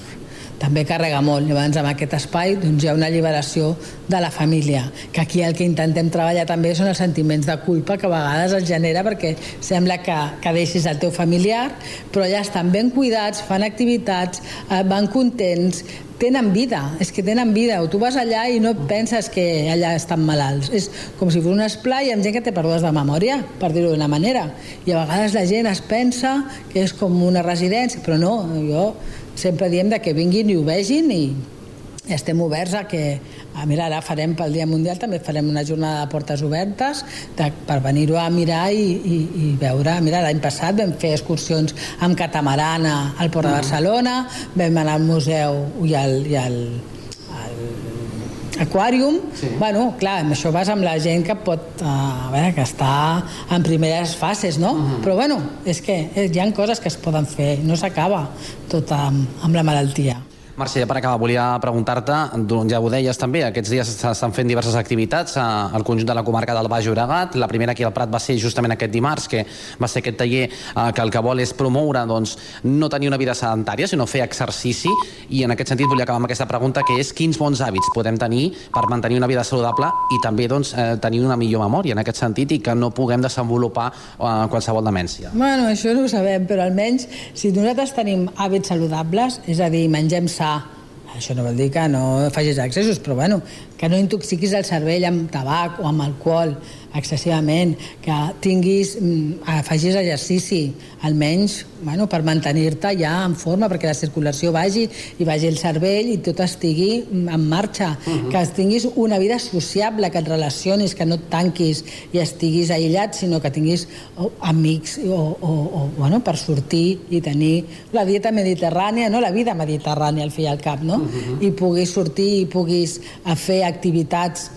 també carrega molt. Llavors, en aquest espai doncs, hi ha una alliberació de la família, que aquí el que intentem treballar també són els sentiments de culpa que a vegades es genera perquè sembla que, que deixis el teu familiar, però ja estan ben cuidats, fan activitats, eh, van contents, tenen vida, és que tenen vida. O tu vas allà i no penses que allà estan malalts. És com si fos un esplai amb gent que té perdudes de memòria, per dir-ho d'una manera. I a vegades la gent es pensa que és com una residència, però no, jo sempre diem de que vinguin i ho vegin i estem oberts a que a mira, ara farem pel Dia Mundial també farem una jornada de portes obertes de, per venir-ho a mirar i, i, i veure, mira, l'any passat vam fer excursions amb catamarana al Port de mm. Barcelona, vam anar al museu i al, i al, al Aquàrium, sí. bueno, clar, amb això vas amb la gent que pot, uh, a veure, que està en primeres fases, no? Uh mm-hmm. -huh. Però bueno, és que hi ha coses que es poden fer, no s'acaba tot amb, amb la malaltia. Mercè, per acabar, volia preguntar-te, doncs ja ho deies també, aquests dies s'estan fent diverses activitats al conjunt de la comarca del Baix Llobregat. La primera aquí al Prat va ser justament aquest dimarts, que va ser aquest taller eh, que el que vol és promoure doncs, no tenir una vida sedentària, sinó fer exercici. I en aquest sentit volia acabar amb aquesta pregunta, que és quins bons hàbits podem tenir per mantenir una vida saludable i també doncs, eh, tenir una millor memòria en aquest sentit i que no puguem desenvolupar eh, qualsevol demència. Bueno, això no ho sabem, però almenys si nosaltres tenim hàbits saludables, és a dir, mengem sa, això no vol dir que no facis accessos, però bueno, que no intoxiquis el cervell amb tabac o amb alcohol excessivament, que tinguis, mm, facis exercici, almenys bueno, per mantenir-te ja en forma, perquè la circulació vagi i vagi el cervell i tot estigui en marxa, uh -huh. que tinguis una vida sociable, que et relacionis, que no et tanquis i estiguis aïllat, sinó que tinguis amics o, o, o bueno, per sortir i tenir la dieta mediterrània, no la vida mediterrània al fi i al cap, no? Uh -huh. I puguis sortir i puguis fer activitats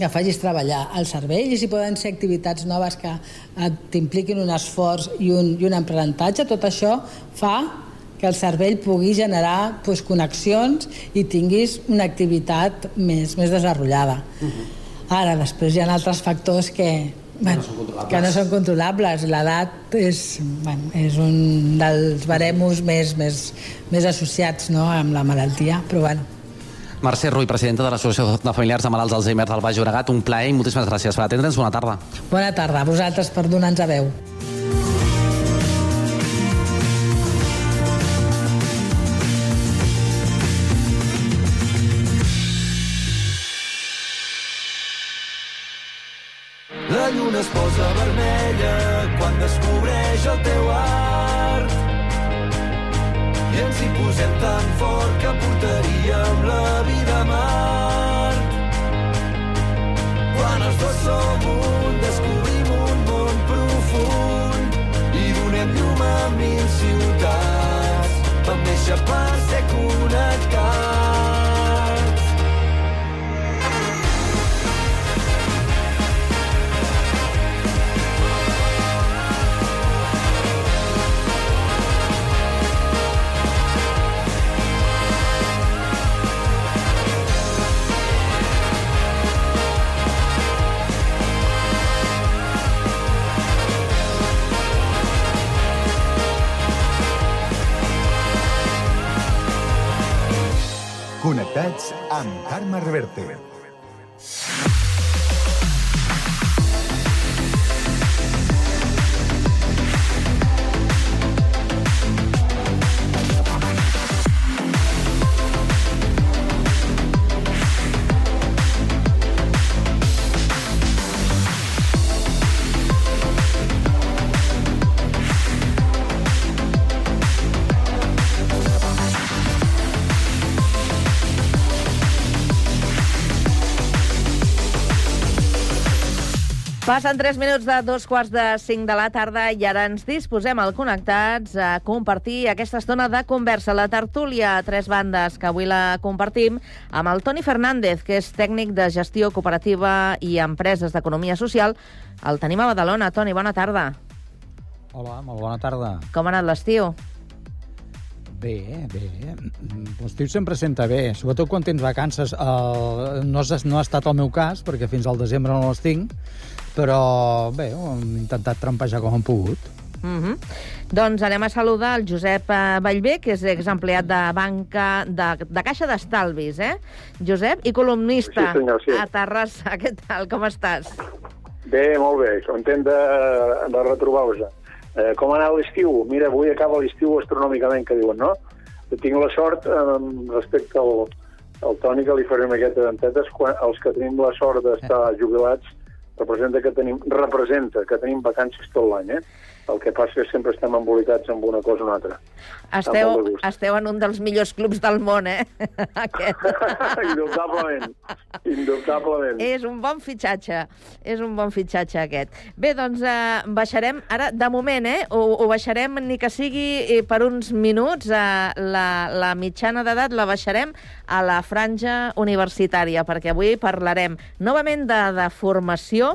que facis treballar el cervell i si poden ser activitats noves que t'impliquin un esforç i un, i un aprenentatge, tot això fa que el cervell pugui generar pues, connexions i tinguis una activitat més, més desenvolupada. Uh -huh. Ara, després hi ha altres factors que, bueno, no que no són controlables. L'edat és, bueno, és un dels baremos més, més, més associats no, amb la malaltia, però bueno, Mercè Rull, presidenta de l'Associació de Familiars de Malalts d'Alzheimer del Baix Llobregat, un plaer i moltíssimes gràcies per atendre'ns. Bona tarda. Bona tarda a vosaltres per donar-nos a veu. Vam Carme Passen 3 minuts de dos quarts de 5 de la tarda i ara ens disposem al Connectats a compartir aquesta estona de conversa. La tertúlia a tres bandes que avui la compartim amb el Toni Fernández, que és tècnic de gestió cooperativa i empreses d'economia social. El tenim a Badalona. Toni, bona tarda. Hola, molt bona tarda. Com ha anat l'estiu? Bé, bé. L'estiu sempre senta bé, sobretot quan tens vacances. Uh, no, ha, no ha estat el meu cas, perquè fins al desembre no les tinc, però bé, hem intentat trampejar com hem pogut. Mm -hmm. Doncs anem a saludar el Josep eh, Vallvé, que és exempleat de banca de, de Caixa d'Estalvis, eh? Josep, i columnista sí, senyor, sí. a Terrassa. Què tal, com estàs? Bé, molt bé, content de, de retrobar-vos. Eh, com ha anat l'estiu? Mira, avui acaba l'estiu astronòmicament, que diuen, no? Tinc la sort, eh, respecte al, al Toni, que li farem aquesta dentetes, quan els que tenim la sort d'estar jubilats representa que tenim, representa que tenim vacances tot l'any, eh? El que passa és que sempre estem embolicats amb una cosa o una altra. Esteu, esteu en un dels millors clubs del món, eh? Aquest. indubtablement, indubtablement. És un bon fitxatge, és un bon fitxatge aquest. Bé, doncs eh, baixarem, ara, de moment, eh? Ho, ho baixarem, ni que sigui eh, per uns minuts, eh, la, la mitjana d'edat la baixarem a la franja universitària, perquè avui parlarem novament de, de formació,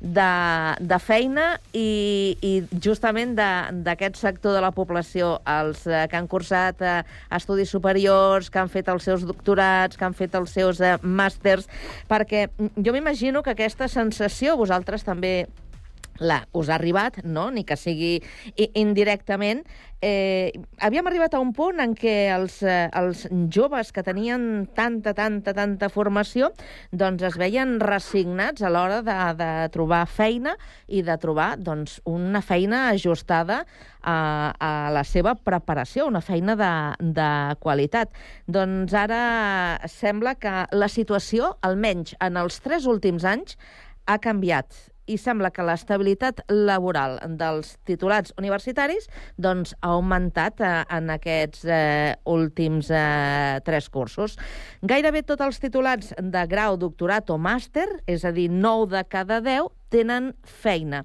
de, de feina i, i justament d'aquest sector de la població, els eh, que han cursat eh, estudis superiors, que han fet els seus doctorats, que han fet els seus eh, màsters, perquè jo m'imagino que aquesta sensació vosaltres també la, us ha arribat, no? ni que sigui indirectament, eh, havíem arribat a un punt en què els, eh, els joves que tenien tanta, tanta, tanta formació doncs es veien resignats a l'hora de, de trobar feina i de trobar doncs, una feina ajustada a, a la seva preparació, una feina de, de qualitat. Doncs ara sembla que la situació, almenys en els tres últims anys, ha canviat i sembla que l'estabilitat laboral dels titulats universitaris doncs, ha augmentat eh, en aquests eh, últims eh, tres cursos. Gairebé tots els titulats de grau, doctorat o màster, és a dir, 9 de cada 10, tenen feina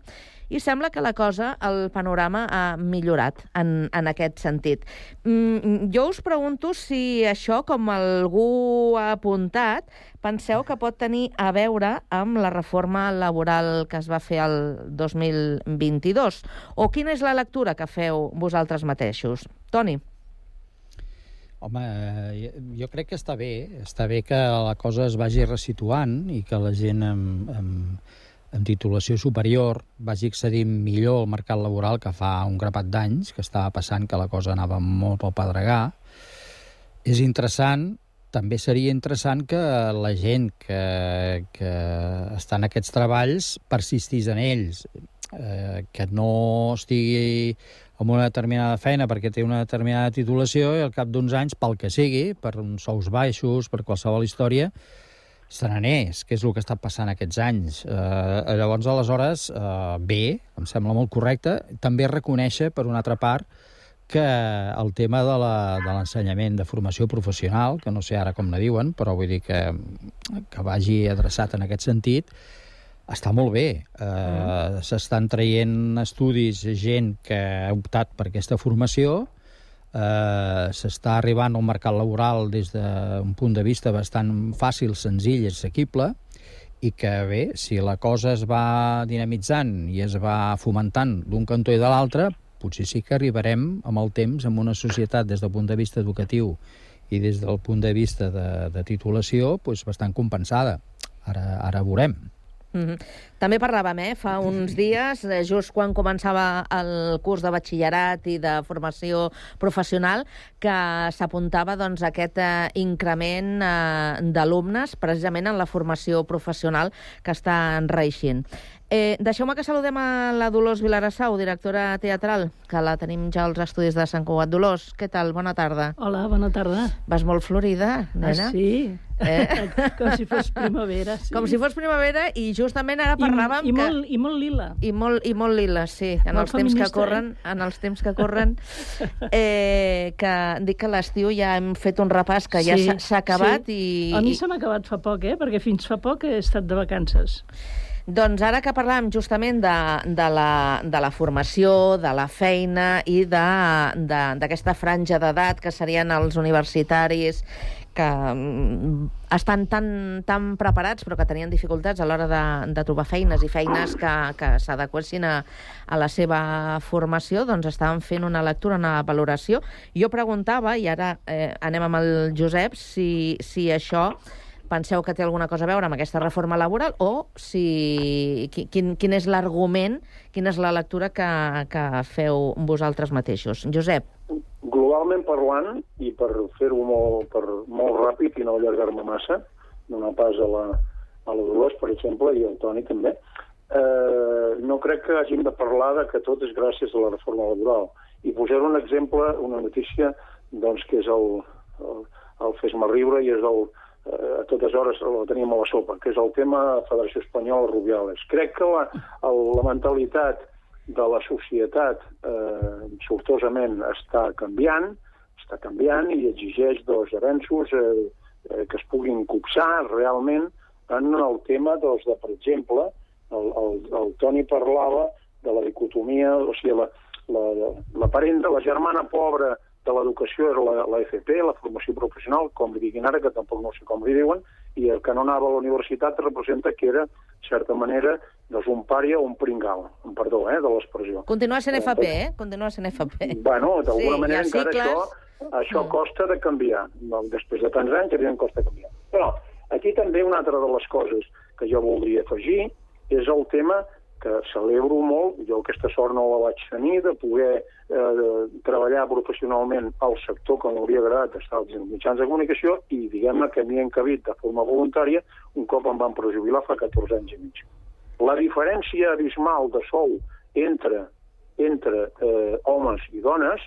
i sembla que la cosa, el panorama ha millorat en, en aquest sentit. Mm, jo us pregunto si això, com algú ha apuntat, penseu que pot tenir a veure amb la reforma laboral que es va fer el 2022? O quina és la lectura que feu vosaltres mateixos? Toni? Home, eh, jo crec que està bé. Està bé que la cosa es vagi resituant i que la gent amb, amb, amb titulació superior vagi accedint millor al mercat laboral que fa un grapat d'anys, que estava passant que la cosa anava molt pel pedregar. És interessant, també seria interessant que la gent que, que està en aquests treballs persistís en ells, eh, que no estigui amb una determinada feina perquè té una determinada titulació i al cap d'uns anys, pel que sigui, per uns sous baixos, per qualsevol història, se n'anés, que és el que està passant aquests anys. Eh, llavors, aleshores, eh, bé, em sembla molt correcte, també reconèixer, per una altra part, que el tema de la- de l'ensenyament de, formació professional, que no sé ara com ne diuen, però vull dir que, que vagi adreçat en aquest sentit, està molt bé. Uh, S'estan traient estudis gent que ha optat per aquesta formació, uh, s'està arribant al mercat laboral des d'un punt de vista bastant fàcil, senzill i assequible, i que bé, si la cosa es va dinamitzant i es va fomentant d'un cantó i de l'altre, potser sí que arribarem amb el temps amb una societat des del punt de vista educatiu i des del punt de vista de, de titulació doncs bastant compensada. Ara, ara veurem. Mm -hmm. També parlàvem, eh, fa uns dies, eh, just quan començava el curs de batxillerat i de formació professional, que s'apuntava doncs, aquest eh, increment eh, d'alumnes precisament en la formació professional que està enreixint. Eh, Deixeu-me que saludem a la Dolors Vilarassau, directora teatral, que la tenim ja als estudis de Sant Cugat. Dolors, què tal? Bona tarda. Hola, bona tarda. Vas molt florida, nena. Ah, sí? Eh? Com si fos primavera, sí. Com si fos primavera i justament ara I- parlàvem i que... molt- I molt lila. I molt, i molt lila, sí. En Molt els temps que feminista, corren, en els temps que corren, eh, que dic que l'estiu ja hem fet un repàs que ja Sí, s'ha- s'ha acabat sí. i... A mi i- se m'ha acabat fa poc, eh? Perquè fins fa poc he estat de vacances. Doncs ara que parlàvem justament de, de, la, de la formació, de la feina i d'aquesta franja d'edat que serien els universitaris que mm, estan tan, tan preparats però que tenien dificultats a l'hora de, de trobar feines i feines que, que s'adequessin a, a la seva formació, doncs estaven fent una lectura, una valoració. Jo preguntava, i ara eh, anem amb el Josep, si, si això penseu que té alguna cosa a veure amb aquesta reforma laboral o si, qui- quin, quin és l'argument, quina és la lectura que, que feu vosaltres mateixos. Josep. Globalment parlant, i per fer-ho molt, per, molt ràpid i no allargar-me massa, donar pas a la, a la Dolors, per exemple, i al Toni també, eh, no crec que hàgim de parlar de que tot és gràcies a la reforma laboral. I posar un exemple, una notícia, doncs, que és el, el, el Fes-me riure i és el, a totes hores la teníem a la sopa, que és el tema Federació Espanyola Rubiales. Crec que la, el, la mentalitat de la societat eh, sortosament està canviant, està canviant i exigeix dos avenços eh, eh, que es puguin copsar realment en el tema doncs, de, per exemple, el, el, el Toni parlava de la dicotomia, o sigui, la, la, la parent de la germana pobra de l'educació era la, la FP, la formació professional, com li diguin ara, que tampoc no sé com li diuen, i el que no anava a la universitat representa que era, de certa manera, doncs un pària o un pringal, amb perdó, eh, de l'expressió. Continua sent FP, eh? Continua sent FP. Bueno, d'alguna Sí, manera encara cicles. això, això costa de canviar. Després de tants anys, evidentment, costa canviar. Però aquí també una altra de les coses que jo voldria afegir és el tema que celebro molt, jo aquesta sort no la vaig tenir, de poder eh, treballar professionalment al sector que m'hauria agradat estar als mitjans de comunicació i diguem-ne que m'hi he encabit de forma voluntària un cop em van prejubilar fa 14 anys i mig. La diferència abismal de sou entre, entre eh, homes i dones,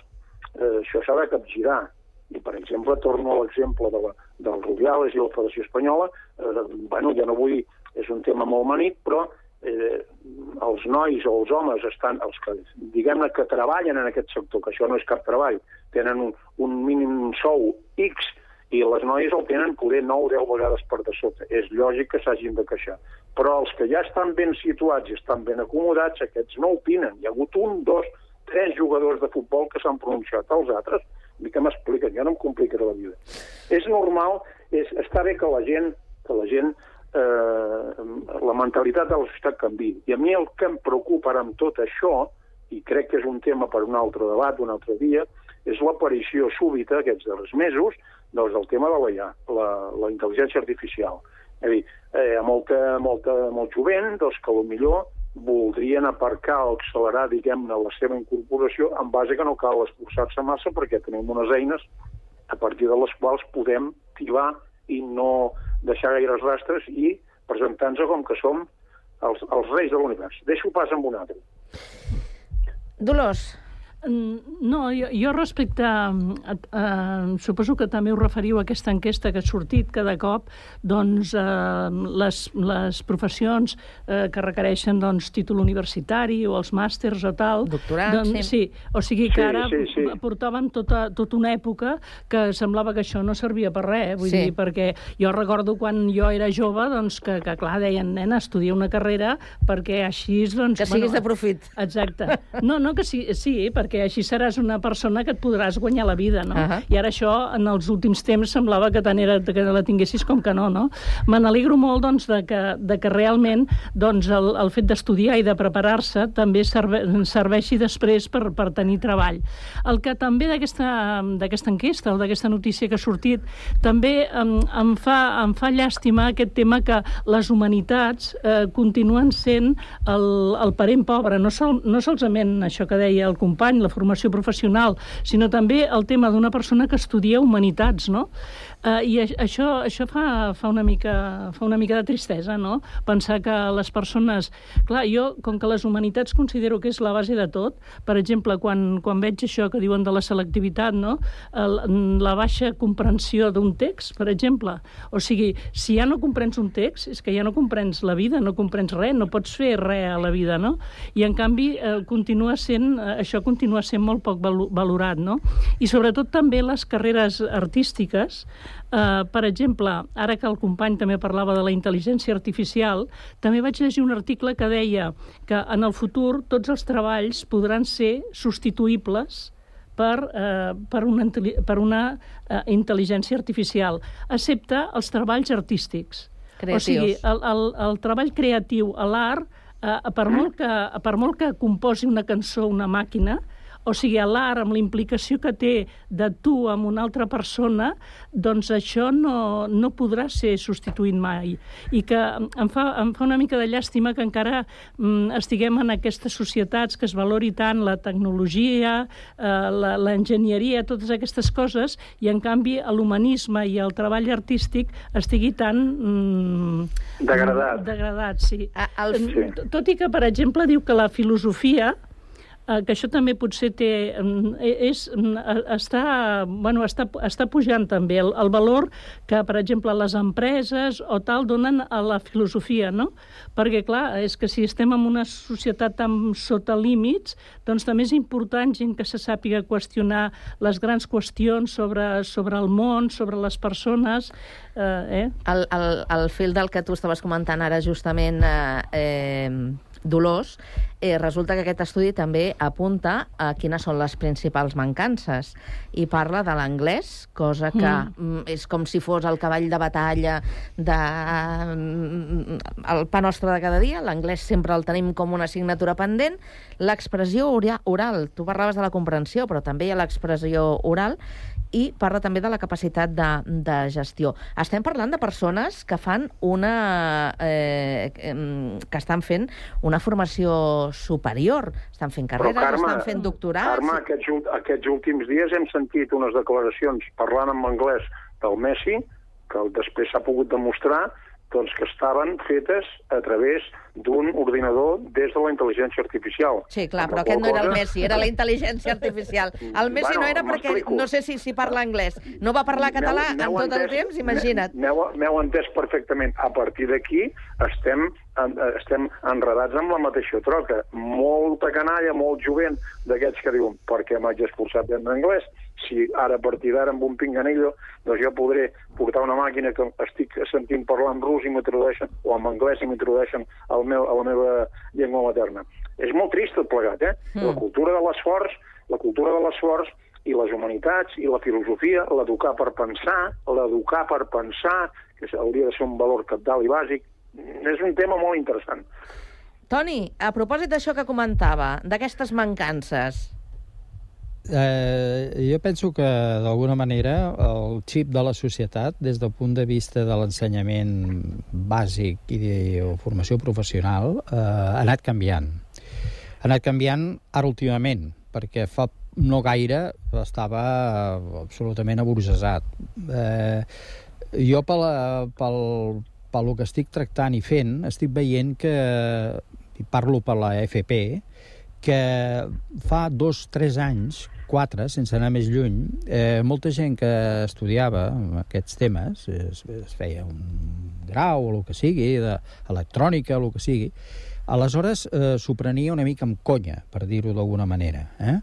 eh, això s'ha de capgirar. I, per exemple, torno a l'exemple de la, del Rubiales i la Federació Espanyola, eh, bueno, ja no vull, és un tema molt manic, però eh, els nois o els homes estan, els que, diguem-ne, que treballen en aquest sector, que això no és cap treball, tenen un, un mínim sou X i les noies el tenen poder 9 o 10 vegades per de sota. És lògic que s'hagin de queixar. Però els que ja estan ben situats i estan ben acomodats, aquests no opinen. Hi ha hagut un, dos, tres jugadors de futbol que s'han pronunciat. Els altres, ni que m'expliquen, jo no em complicaré la vida. És normal, és, està bé que la gent, que la gent eh, la mentalitat de la societat canvi. I a mi el que em preocupa ara amb tot això, i crec que és un tema per un altre debat, un altre dia, és l'aparició súbita aquests darrers mesos doncs, del tema de la IA, la, la intel·ligència artificial. És a dir, eh, molta, molta, molt jovent doncs, que millor voldrien aparcar o accelerar, diguem-ne, la seva incorporació en base que no cal esforçar-se massa perquè tenim unes eines a partir de les quals podem tibar i no deixar gaires rastres i presentar-nos com que som els, els reis de l'univers. Deixo pas amb un altre. Dolors. Mm, No, jo, jo respecte... A, a, suposo que també us referiu a aquesta enquesta que ha sortit cada cop, doncs eh, les, les professions eh, que requereixen doncs, títol universitari o els màsters o tal... Doctorat, doncs, sí. sí. O sigui que Sí, ara sí, sí. portàvem tota, tota una època que semblava que això no servia per res, eh? vull Sí. dir, perquè jo recordo quan jo era jove, doncs, que, que clar, deien, nena, estudia una carrera perquè així... Doncs, Que siguis de profit. Exacte. No, no, que sí, sí, perquè així seràs una persona que et podràs guanyar la vida, no? Ahà. I ara això, en els últims temps, semblava que tant era que la tinguessis com que no, no? Me n'alegro molt, doncs, de que, de que realment doncs, el, el fet d'estudiar i de preparar-se també serve, serveixi després per, per tenir treball. El que també d'aquesta enquesta o d'aquesta notícia que ha sortit també em, em, fa, em fa llàstima aquest tema que les humanitats eh, continuen sent el, el parent pobre, no, sol, no solament això que deia el company, la formació professional, sinó també el tema d'una persona que estudia humanitats, no? Eh, I això, això fa, fa, una mica, fa una mica de tristesa, no? Pensar que les persones... Clar, jo, com que les humanitats considero que és la base de tot, per exemple, quan, quan veig això que diuen de la selectivitat, no? El, la baixa comprensió d'un text, per exemple. O sigui, si ja no comprens un text, és que ja no comprens la vida, no comprens res, no pots fer res a la vida, no? I, en canvi, eh, continua sent, eh, això continua sent molt poc valorat, no? I, sobretot, també les carreres artístiques, eh, per exemple, ara que el company també parlava de la intel·ligència artificial, també vaig llegir un article que deia que en el futur tots els treballs podran ser substituïbles per, eh, per una, per una eh, intel·ligència artificial, excepte els treballs artístics. Creatius. O sigui, el, el, el treball creatiu a l'art, eh, per, molt que, per molt que composi una cançó una màquina, o sigui, a l'art, amb la implicació que té de tu amb una altra persona, doncs això no, no podrà ser substituït mai. I que em fa, em fa una mica de llàstima que encara mm, estiguem en aquestes societats que es valori tant la tecnologia, eh, la- l'enginyeria, totes aquestes coses, i en canvi l'humanisme i el treball artístic estigui tan... Mm, Degradat. Degradat, sí. el... Sí. Tot i que, per exemple, diu que la filosofia eh, que això també potser té, mm, és, mm, està, bueno, està, està pujant també el, el valor que, per exemple, les empreses o tal donen a la filosofia, no? Perquè, clar, és que si estem en una societat tan sota límits, doncs també és important gent que se sàpiga qüestionar les grans qüestions sobre, sobre el món, sobre les persones, eh, eh? El, el, el fil del que tu estaves comentant ara justament eh, eh, Dolors, eh, resulta que aquest estudi també apunta a quines són les principals mancances i parla de l'anglès, cosa que Mm. mm. és com si fos el cavall de batalla de mm, el pa nostre de cada dia. L'anglès sempre el tenim com una assignatura pendent. L'expressió ora- oral, tu parlaves de la comprensió, però també hi ha l'expressió oral i parla també de la capacitat de, de gestió. Estem parlant de persones que fan una... Eh, que estan fent una formació superior. Estan fent carreres, estan fent doctorats... Carme, aquests, aquests últims dies hem sentit unes declaracions parlant en anglès del Messi, que després s'ha pogut demostrar doncs, que estaven fetes a través d'un ordinador des de la intel·ligència artificial. Sí, clar, però aquest no era el cosa- Messi, era la intel·ligència artificial. El Messi Bueno, no era perquè no sé si, si parla anglès. No va parlar català en tot el entès- temps, imagina't. M'heu m'heu entès perfectament. A partir d'aquí estem, en, estem enredats amb la mateixa troca. Molta canalla, molt jovent d'aquests que diuen per què m'haig esforçat en anglès? Si ara a partir d'ara amb un pinganillo doncs jo podré portar una màquina que estic sentint parlar en rus i m'introdueixen, o en anglès i m'introdueixen a la meva llengua materna. És molt trist tot plegat, eh? Mm. La cultura de l'esforç, la cultura de l'esforç i les humanitats i la filosofia, l'educar per pensar, l'educar per pensar, que hauria de ser un valor capdalt i bàsic, és un tema molt interessant. Toni, a propòsit d'això que comentava, d'aquestes mancances, Eh, jo penso que, d'alguna manera, el xip de la societat, des del punt de vista de l'ensenyament bàsic i de formació professional, eh, ha anat canviant. Ha anat canviant ara últimament, perquè fa no gaire estava absolutament aburgesat. Eh, jo, pel, pel, pel que estic tractant i fent, estic veient que, i parlo per la FP, que fa dos, tres anys, quatre, sense anar més lluny, eh, molta gent que estudiava aquests temes, es, es feia un grau o el que sigui, d'electrònica o el que sigui, aleshores eh, s'ho prenia una mica amb conya, per dir-ho d'alguna manera. Eh?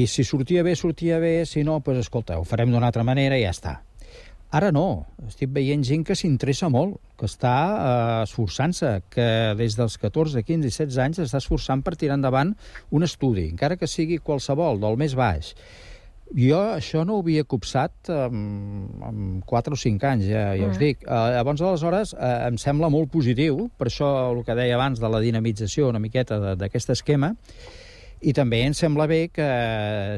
I si sortia bé, sortia bé, si no, doncs escolta, ho farem d'una altra manera i ja està. Ara no, estic veient gent que s'interessa molt, que està eh, esforçant-se, que des dels 14, 15 i 16 anys està esforçant per tirar endavant un estudi, encara que sigui qualsevol, del més baix. Jo això no ho havia copsat amb, amb 4 o 5 anys, ja, ja us Mm. dic. Eh, llavors, aleshores, eh, em sembla molt positiu, per això el que deia abans de la dinamització una miqueta d'aquest esquema, i també em sembla bé que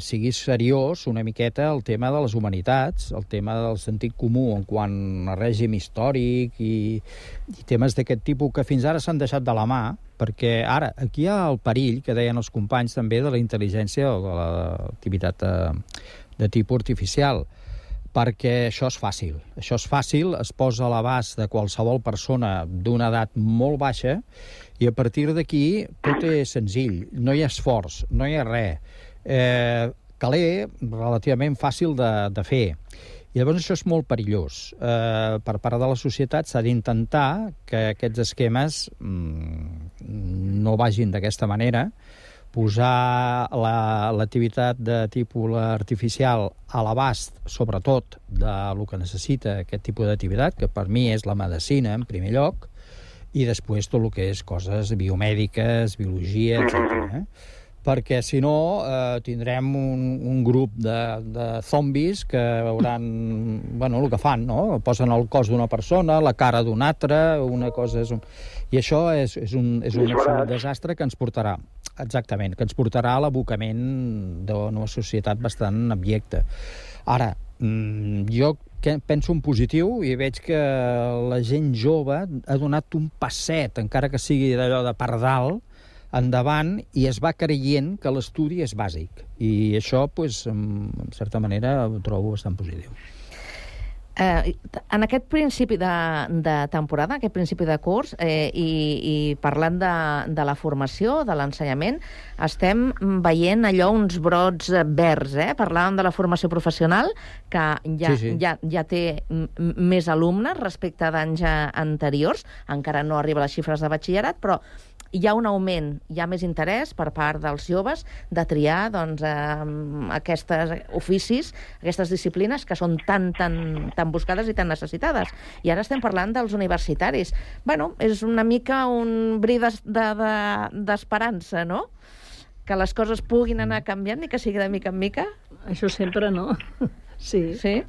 sigui seriós una miqueta el tema de les humanitats, el tema del sentit comú en quant a règim històric i, i temes d'aquest tipus que fins ara s'han deixat de la mà, perquè ara aquí hi ha el perill, que deien els companys també, de la intel·ligència o de l'activitat de, de tipus artificial, perquè això és fàcil. Això és fàcil, es posa a l'abast de qualsevol persona d'una edat molt baixa i a partir d'aquí tot és senzill, no hi ha esforç, no hi ha res. Eh, caler relativament fàcil de, de fer. I llavors això és molt perillós. Eh, per part de la societat s'ha d'intentar que aquests esquemes mm, no vagin d'aquesta manera, posar la- l'activitat la, de tipus artificial a l'abast, sobretot, de lo que necessita aquest tipus d'activitat, que per mi és la medicina, en primer lloc, i després tot el que és coses biomèdiques, biologia, etc. Eh? perquè si no eh, tindrem un, un grup de, de zombis que hauran, bueno, el que fan, no? Posen el cos d'una persona, la cara d'una altra, una cosa és un... I això és, és un, és un absolut desastre que ens portarà, exactament, que ens portarà a l'abocament d'una societat bastant abyecta. Ara, mm, jo que penso en positiu i veig que la gent jove ha donat un passet, encara que sigui d'allò de pardal, endavant i es va creient que l'estudi és bàsic. I això, pues, en certa manera, ho trobo bastant positiu. Eh, en aquest principi de, de temporada, aquest principi de curs, eh, i, i parlant de, de la formació, de l'ensenyament, estem veient allò uns brots verds, eh? Parlàvem de la formació professional, que ja, Sí, sí. ja, ja té més alumnes respecte d'anys eh, anteriors, encara no arriba a les xifres de batxillerat, però hi ha un augment, hi ha més interès per part dels joves de triar doncs, eh, aquestes oficis, aquestes disciplines que són tan, tan, tan tan buscades i tan necessitades. I ara estem parlant dels universitaris. Bueno, és una mica un bri d'esperança, de, de, no? Que les coses puguin anar canviant i que sigui de mica en mica. Això sempre no. Sí. Sí?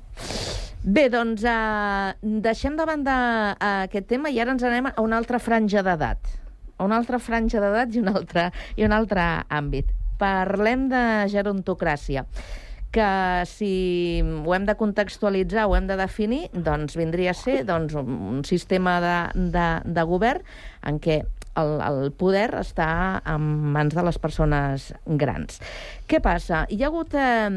Bé, doncs uh, deixem de banda uh, aquest tema i ara ens anem a una altra franja d'edat. A una altra franja d'edat i, un altre, i un altre àmbit. Parlem de gerontocràcia que si ho hem de contextualitzar, ho hem de definir, doncs vindria a ser doncs, un sistema de, de, de govern en què el, el poder està en mans de les persones grans. Què passa? Hi ha hagut eh,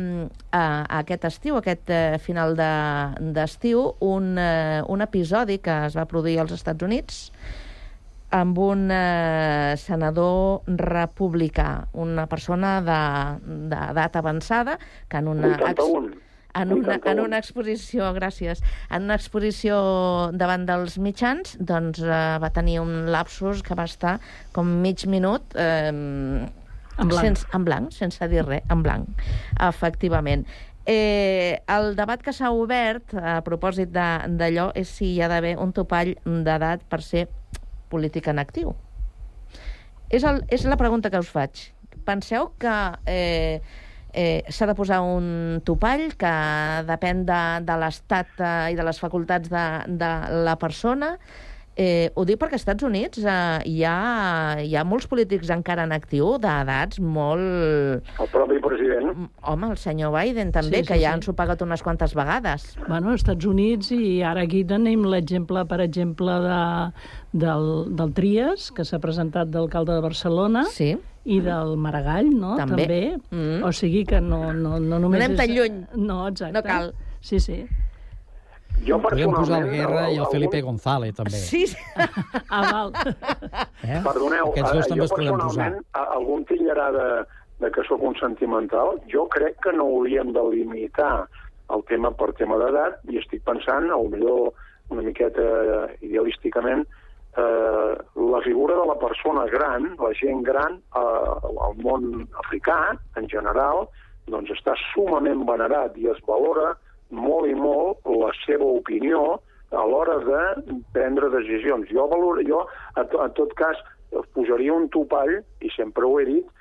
aquest estiu, aquest eh, final d'estiu, de, un, eh, un episodi que es va produir als Estats Units amb un eh, senador republicà, una persona d'edat de, avançada que en una... 81 en una, en una exposició, gràcies, en una exposició davant dels mitjans, doncs eh, va tenir un lapsus que va estar com mig minut eh, en blanc. Sense, en blanc, sense dir res, en blanc, efectivament. Eh, el debat que s'ha obert a propòsit d'allò és si hi ha d'haver un topall d'edat per ser polític en actiu. És, el, és la pregunta que us faig. Penseu que eh, eh, s'ha de posar un topall que depèn de, de l'estat eh, i de les facultats de, de la persona. Eh, ho dic perquè als Estats Units eh, hi, ha, hi ha molts polítics encara en actiu d'edats molt... El propi president. Home, el senyor Biden també, Sí, sí, que ja sí. ens ho pagat unes quantes vegades. Bueno, als Estats Units i ara aquí tenim l'exemple, per exemple, de, del, del Trias, que s'ha presentat d'alcalde de Barcelona, sí. i del Maragall, no? També. Mm. O sigui que no, no, no només... No anem tan és... lluny. No, exacte. No cal. Sí, sí. Jo Podríem posar el Guerra i el algun- Felipe González, també. Sí, sí. ah, val. Eh? Perdoneu, Aquests dos també jo es podem posar. algun tillarà de, de que sóc un sentimental, jo crec que no hauríem de limitar el tema per tema d'edat, i estic pensant, a millor una miqueta eh, idealísticament, eh, la figura de la persona gran, la gent gran, eh, al món africà, en general, doncs està sumament venerat i es valora molt i molt la seva opinió a l'hora de prendre decisions. Jo, valor, jo a, to, tot cas, posaria un topall, i sempre ho he dit,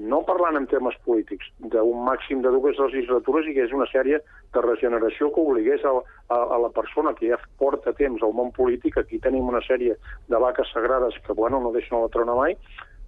no parlant en temes polítics, d'un màxim de dues legislatures i que és una sèrie de regeneració que obligués a, a, a la persona que ja porta temps al món polític, aquí tenim una sèrie de vaques sagrades que, bueno, no deixen la trona mai,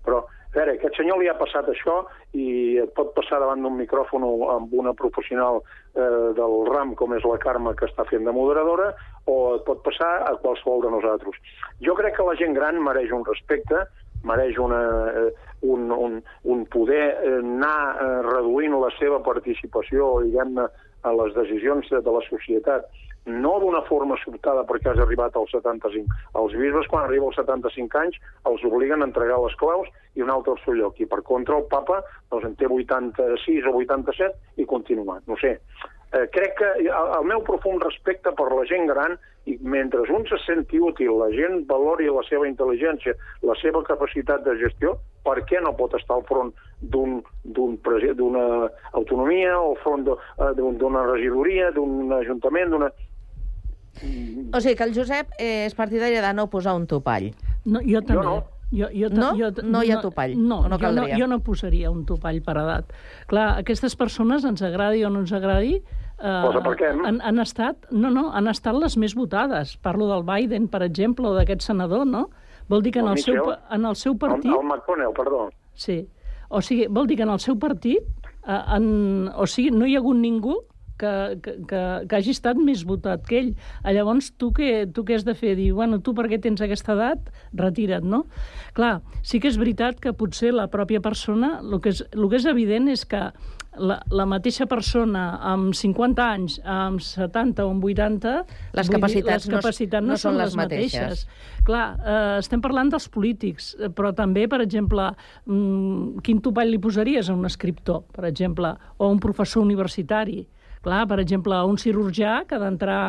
però a veure, aquest senyor li ha passat això i et pot passar davant d'un micròfon amb una professional eh, del RAM com és la Carme que està fent de moderadora o et pot passar a qualsevol de nosaltres. Jo crec que la gent gran mereix un respecte, mereix una, eh, un, un, un poder eh, anar eh, reduint la seva participació, diguem-ne, a les decisions de la societat no d'una forma sobtada perquè has arribat als 75. Els bisbes, quan arriba als 75 anys, els obliguen a entregar les claus i un altre al seu lloc. I per contra, el papa doncs, en té 86 o 87 i continua. No sé. Eh, crec que el, el meu profund respecte per la gent gran i mentre un se senti útil, la gent valori la seva intel·ligència, la seva capacitat de gestió, per què no pot estar al front d'una autonomia o al front eh, d'un- d'una regidoria, d'un ajuntament, d'una... O sigui que el Josep eh, és partidari de no posar un topall. No, jo també. no. Jo, jo, No? jo, No hi ha topall, No, no jo, no, jo no posaria un topall per edat. Clar, aquestes persones, ens agradi o no ens agradi, eh, han, han estat, no, no, han estat les més votades. Parlo del Biden, per exemple, o d'aquest senador, no? Vol dir que en El el, seu, en el seu partit... El, el McConnell, perdó. Sí. O sigui, vol dir que en el seu partit, eh, en, o sigui, no hi ha hagut ningú que, que, que, que hagi estat més votat que ell. Ah, Llavors, tu què, tu què has de fer? Dir, bueno, tu perquè tens aquesta edat, retira't, no? Clar, sí que és veritat que potser la pròpia persona, el que és, el que és evident és que la, la mateixa persona amb 50 anys, amb 70 o amb 80... Les vull dir, capacitats les capacitats no, no són les mateixes. mateixes. Clar, eh, estem parlant dels polítics, eh, però també, per exemple, mm, quin topall li posaries a un escriptor, per exemple, o a un professor universitari? Clar, per exemple, un cirurgià que ha d'entrar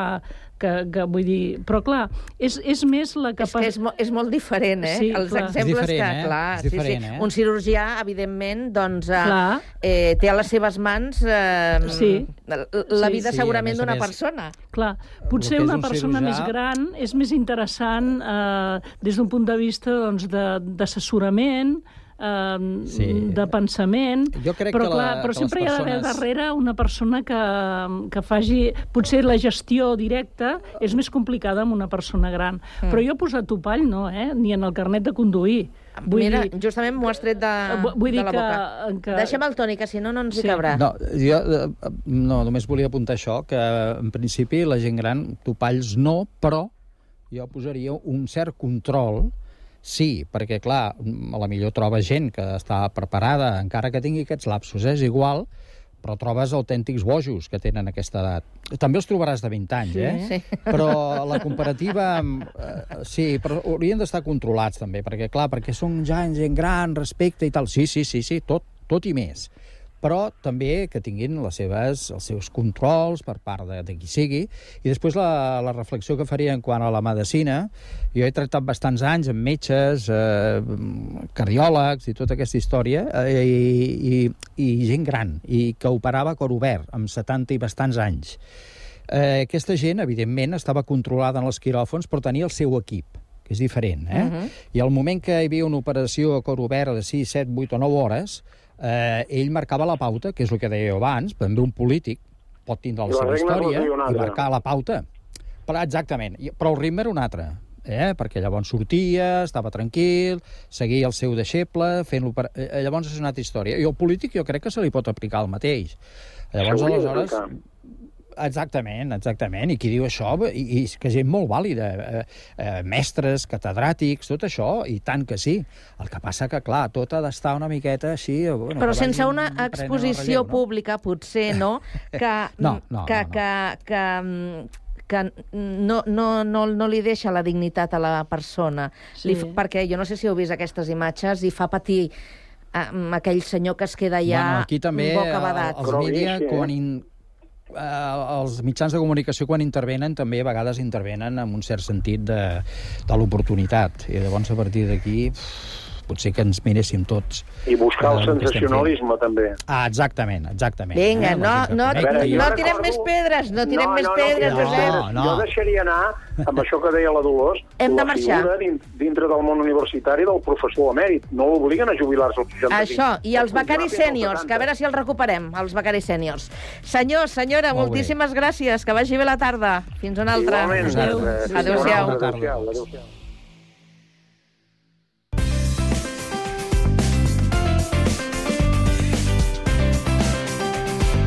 que, que vull dir... Però clar, és, és més la És que és, mo és molt diferent, eh? Sí, Els clar. exemples És diferent, que, eh? clar, És diferent, sí, sí. eh? Un cirurgià, evidentment, doncs, eh, Clar. eh, té a les seves mans eh, Sí. la, la Sí. vida Sí, segurament d'una persona. Clar, potser és una un persona cirurgià- més gran és més interessant eh, des d'un punt de vista doncs, de- d'assessorament, eh, Sí. de pensament, Jo crec però, que la- clar, però que les sempre hi ha d'haver persones- darrere una persona que, que faci... Potser la gestió directa és més complicada amb una persona gran, Mm. però jo he posat topall, no, eh? ni en el carnet de conduir. Vull Mira, dir, justament m'ho has tret de, vu- vull de dir la que- boca. que- Deixa'm el Toni, que si no, no ens Sí. hi cabrà. No, jo eh, no, només volia apuntar això, que en principi la gent gran, topalls no, però jo posaria un cert control, sí, perquè clar, a la millor troba gent que està preparada, encara que tingui aquests lapsos, eh, és igual, però trobes autèntics bojos que tenen aquesta edat. També els trobaràs de 20 anys, Sí. eh? Sí. Però la comparativa... amb, Eh, sí, però haurien d'estar controlats també, perquè clar, perquè són ja gent gran, respecte i tal. Sí, sí, sí, sí, tot, tot i més però també que tinguin les seves, els seus controls per part de, de qui sigui. I després la, la reflexió que faria en quant a la medicina, jo he tractat bastants anys amb metges, eh, cardiòlegs i tota aquesta història, eh, i, i, i gent gran, i que operava a cor obert, amb 70 i bastants anys. Eh, aquesta gent, evidentment, estava controlada en els quiròfons, però tenia el seu equip que és diferent, eh? Uh -huh. I al moment que hi havia una operació a cor obert de 6, 7, 8 o 9 hores, eh, ell marcava la pauta, que és el que deia abans, també un polític pot tindre la la seva història i marcar la pauta. Però, exactament, però el ritme era un altre, eh? perquè llavors sortia, estava tranquil, seguia el seu deixeble, fent l'opera... eh, Llavors és una altra història. I el polític jo crec que se li pot aplicar el mateix. Llavors, aleshores. Exactament, exactament. I qui diu això, i, i és que gent molt vàlida, eh, eh, mestres, catedràtics, tot això, i tant que sí. El que passa que, clar, tot ha d'estar una miqueta així... eh, Bueno, Però sense una exposició relleu, no? pública, potser, no? Que, No, no, que, no, no. que, que, que no, no, no, no li deixa la dignitat a la persona. Sí. Li, perquè jo no sé si heu vist aquestes imatges i fa patir eh, aquell senyor que es queda ja bueno, aquí també bocabadat. eh, els mídia, quan in, eh, els mitjans de comunicació quan intervenen també a vegades intervenen amb un cert sentit de, de l'oportunitat. I llavors a partir d'aquí potser que ens miréssim tots I buscar el eh, sensacionalisme, també. Ah, exactament, exactament. Vinga, Eh, no, no, veure, no jo tirem recordo- més pedres, no tirem més pedres, no, Josep. no, no. Jo deixaria anar, amb això que deia la Dolors, Hem de la marxar. figura din- dintre del món universitari del professor emèrit. No l'obliguen a jubilar-se als 65. Això, i els becaris sèniors, 70. que a veure si els recuperem, els becaris sèniors. Senyor, senyora, Molt bé. moltíssimes gràcies, que vagi bé la tarda. Fins una altra. Igualment. Adéu-siau. una altra. Adéu-siau. Adéu-siau.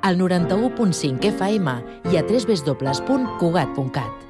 Al 91.5 FM i a www.cugat.cat.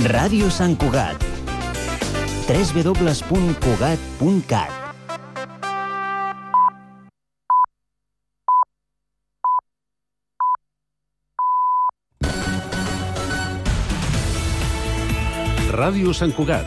Ràdio Sant Cugat. www.cugat.cat Ràdio Sant Cugat,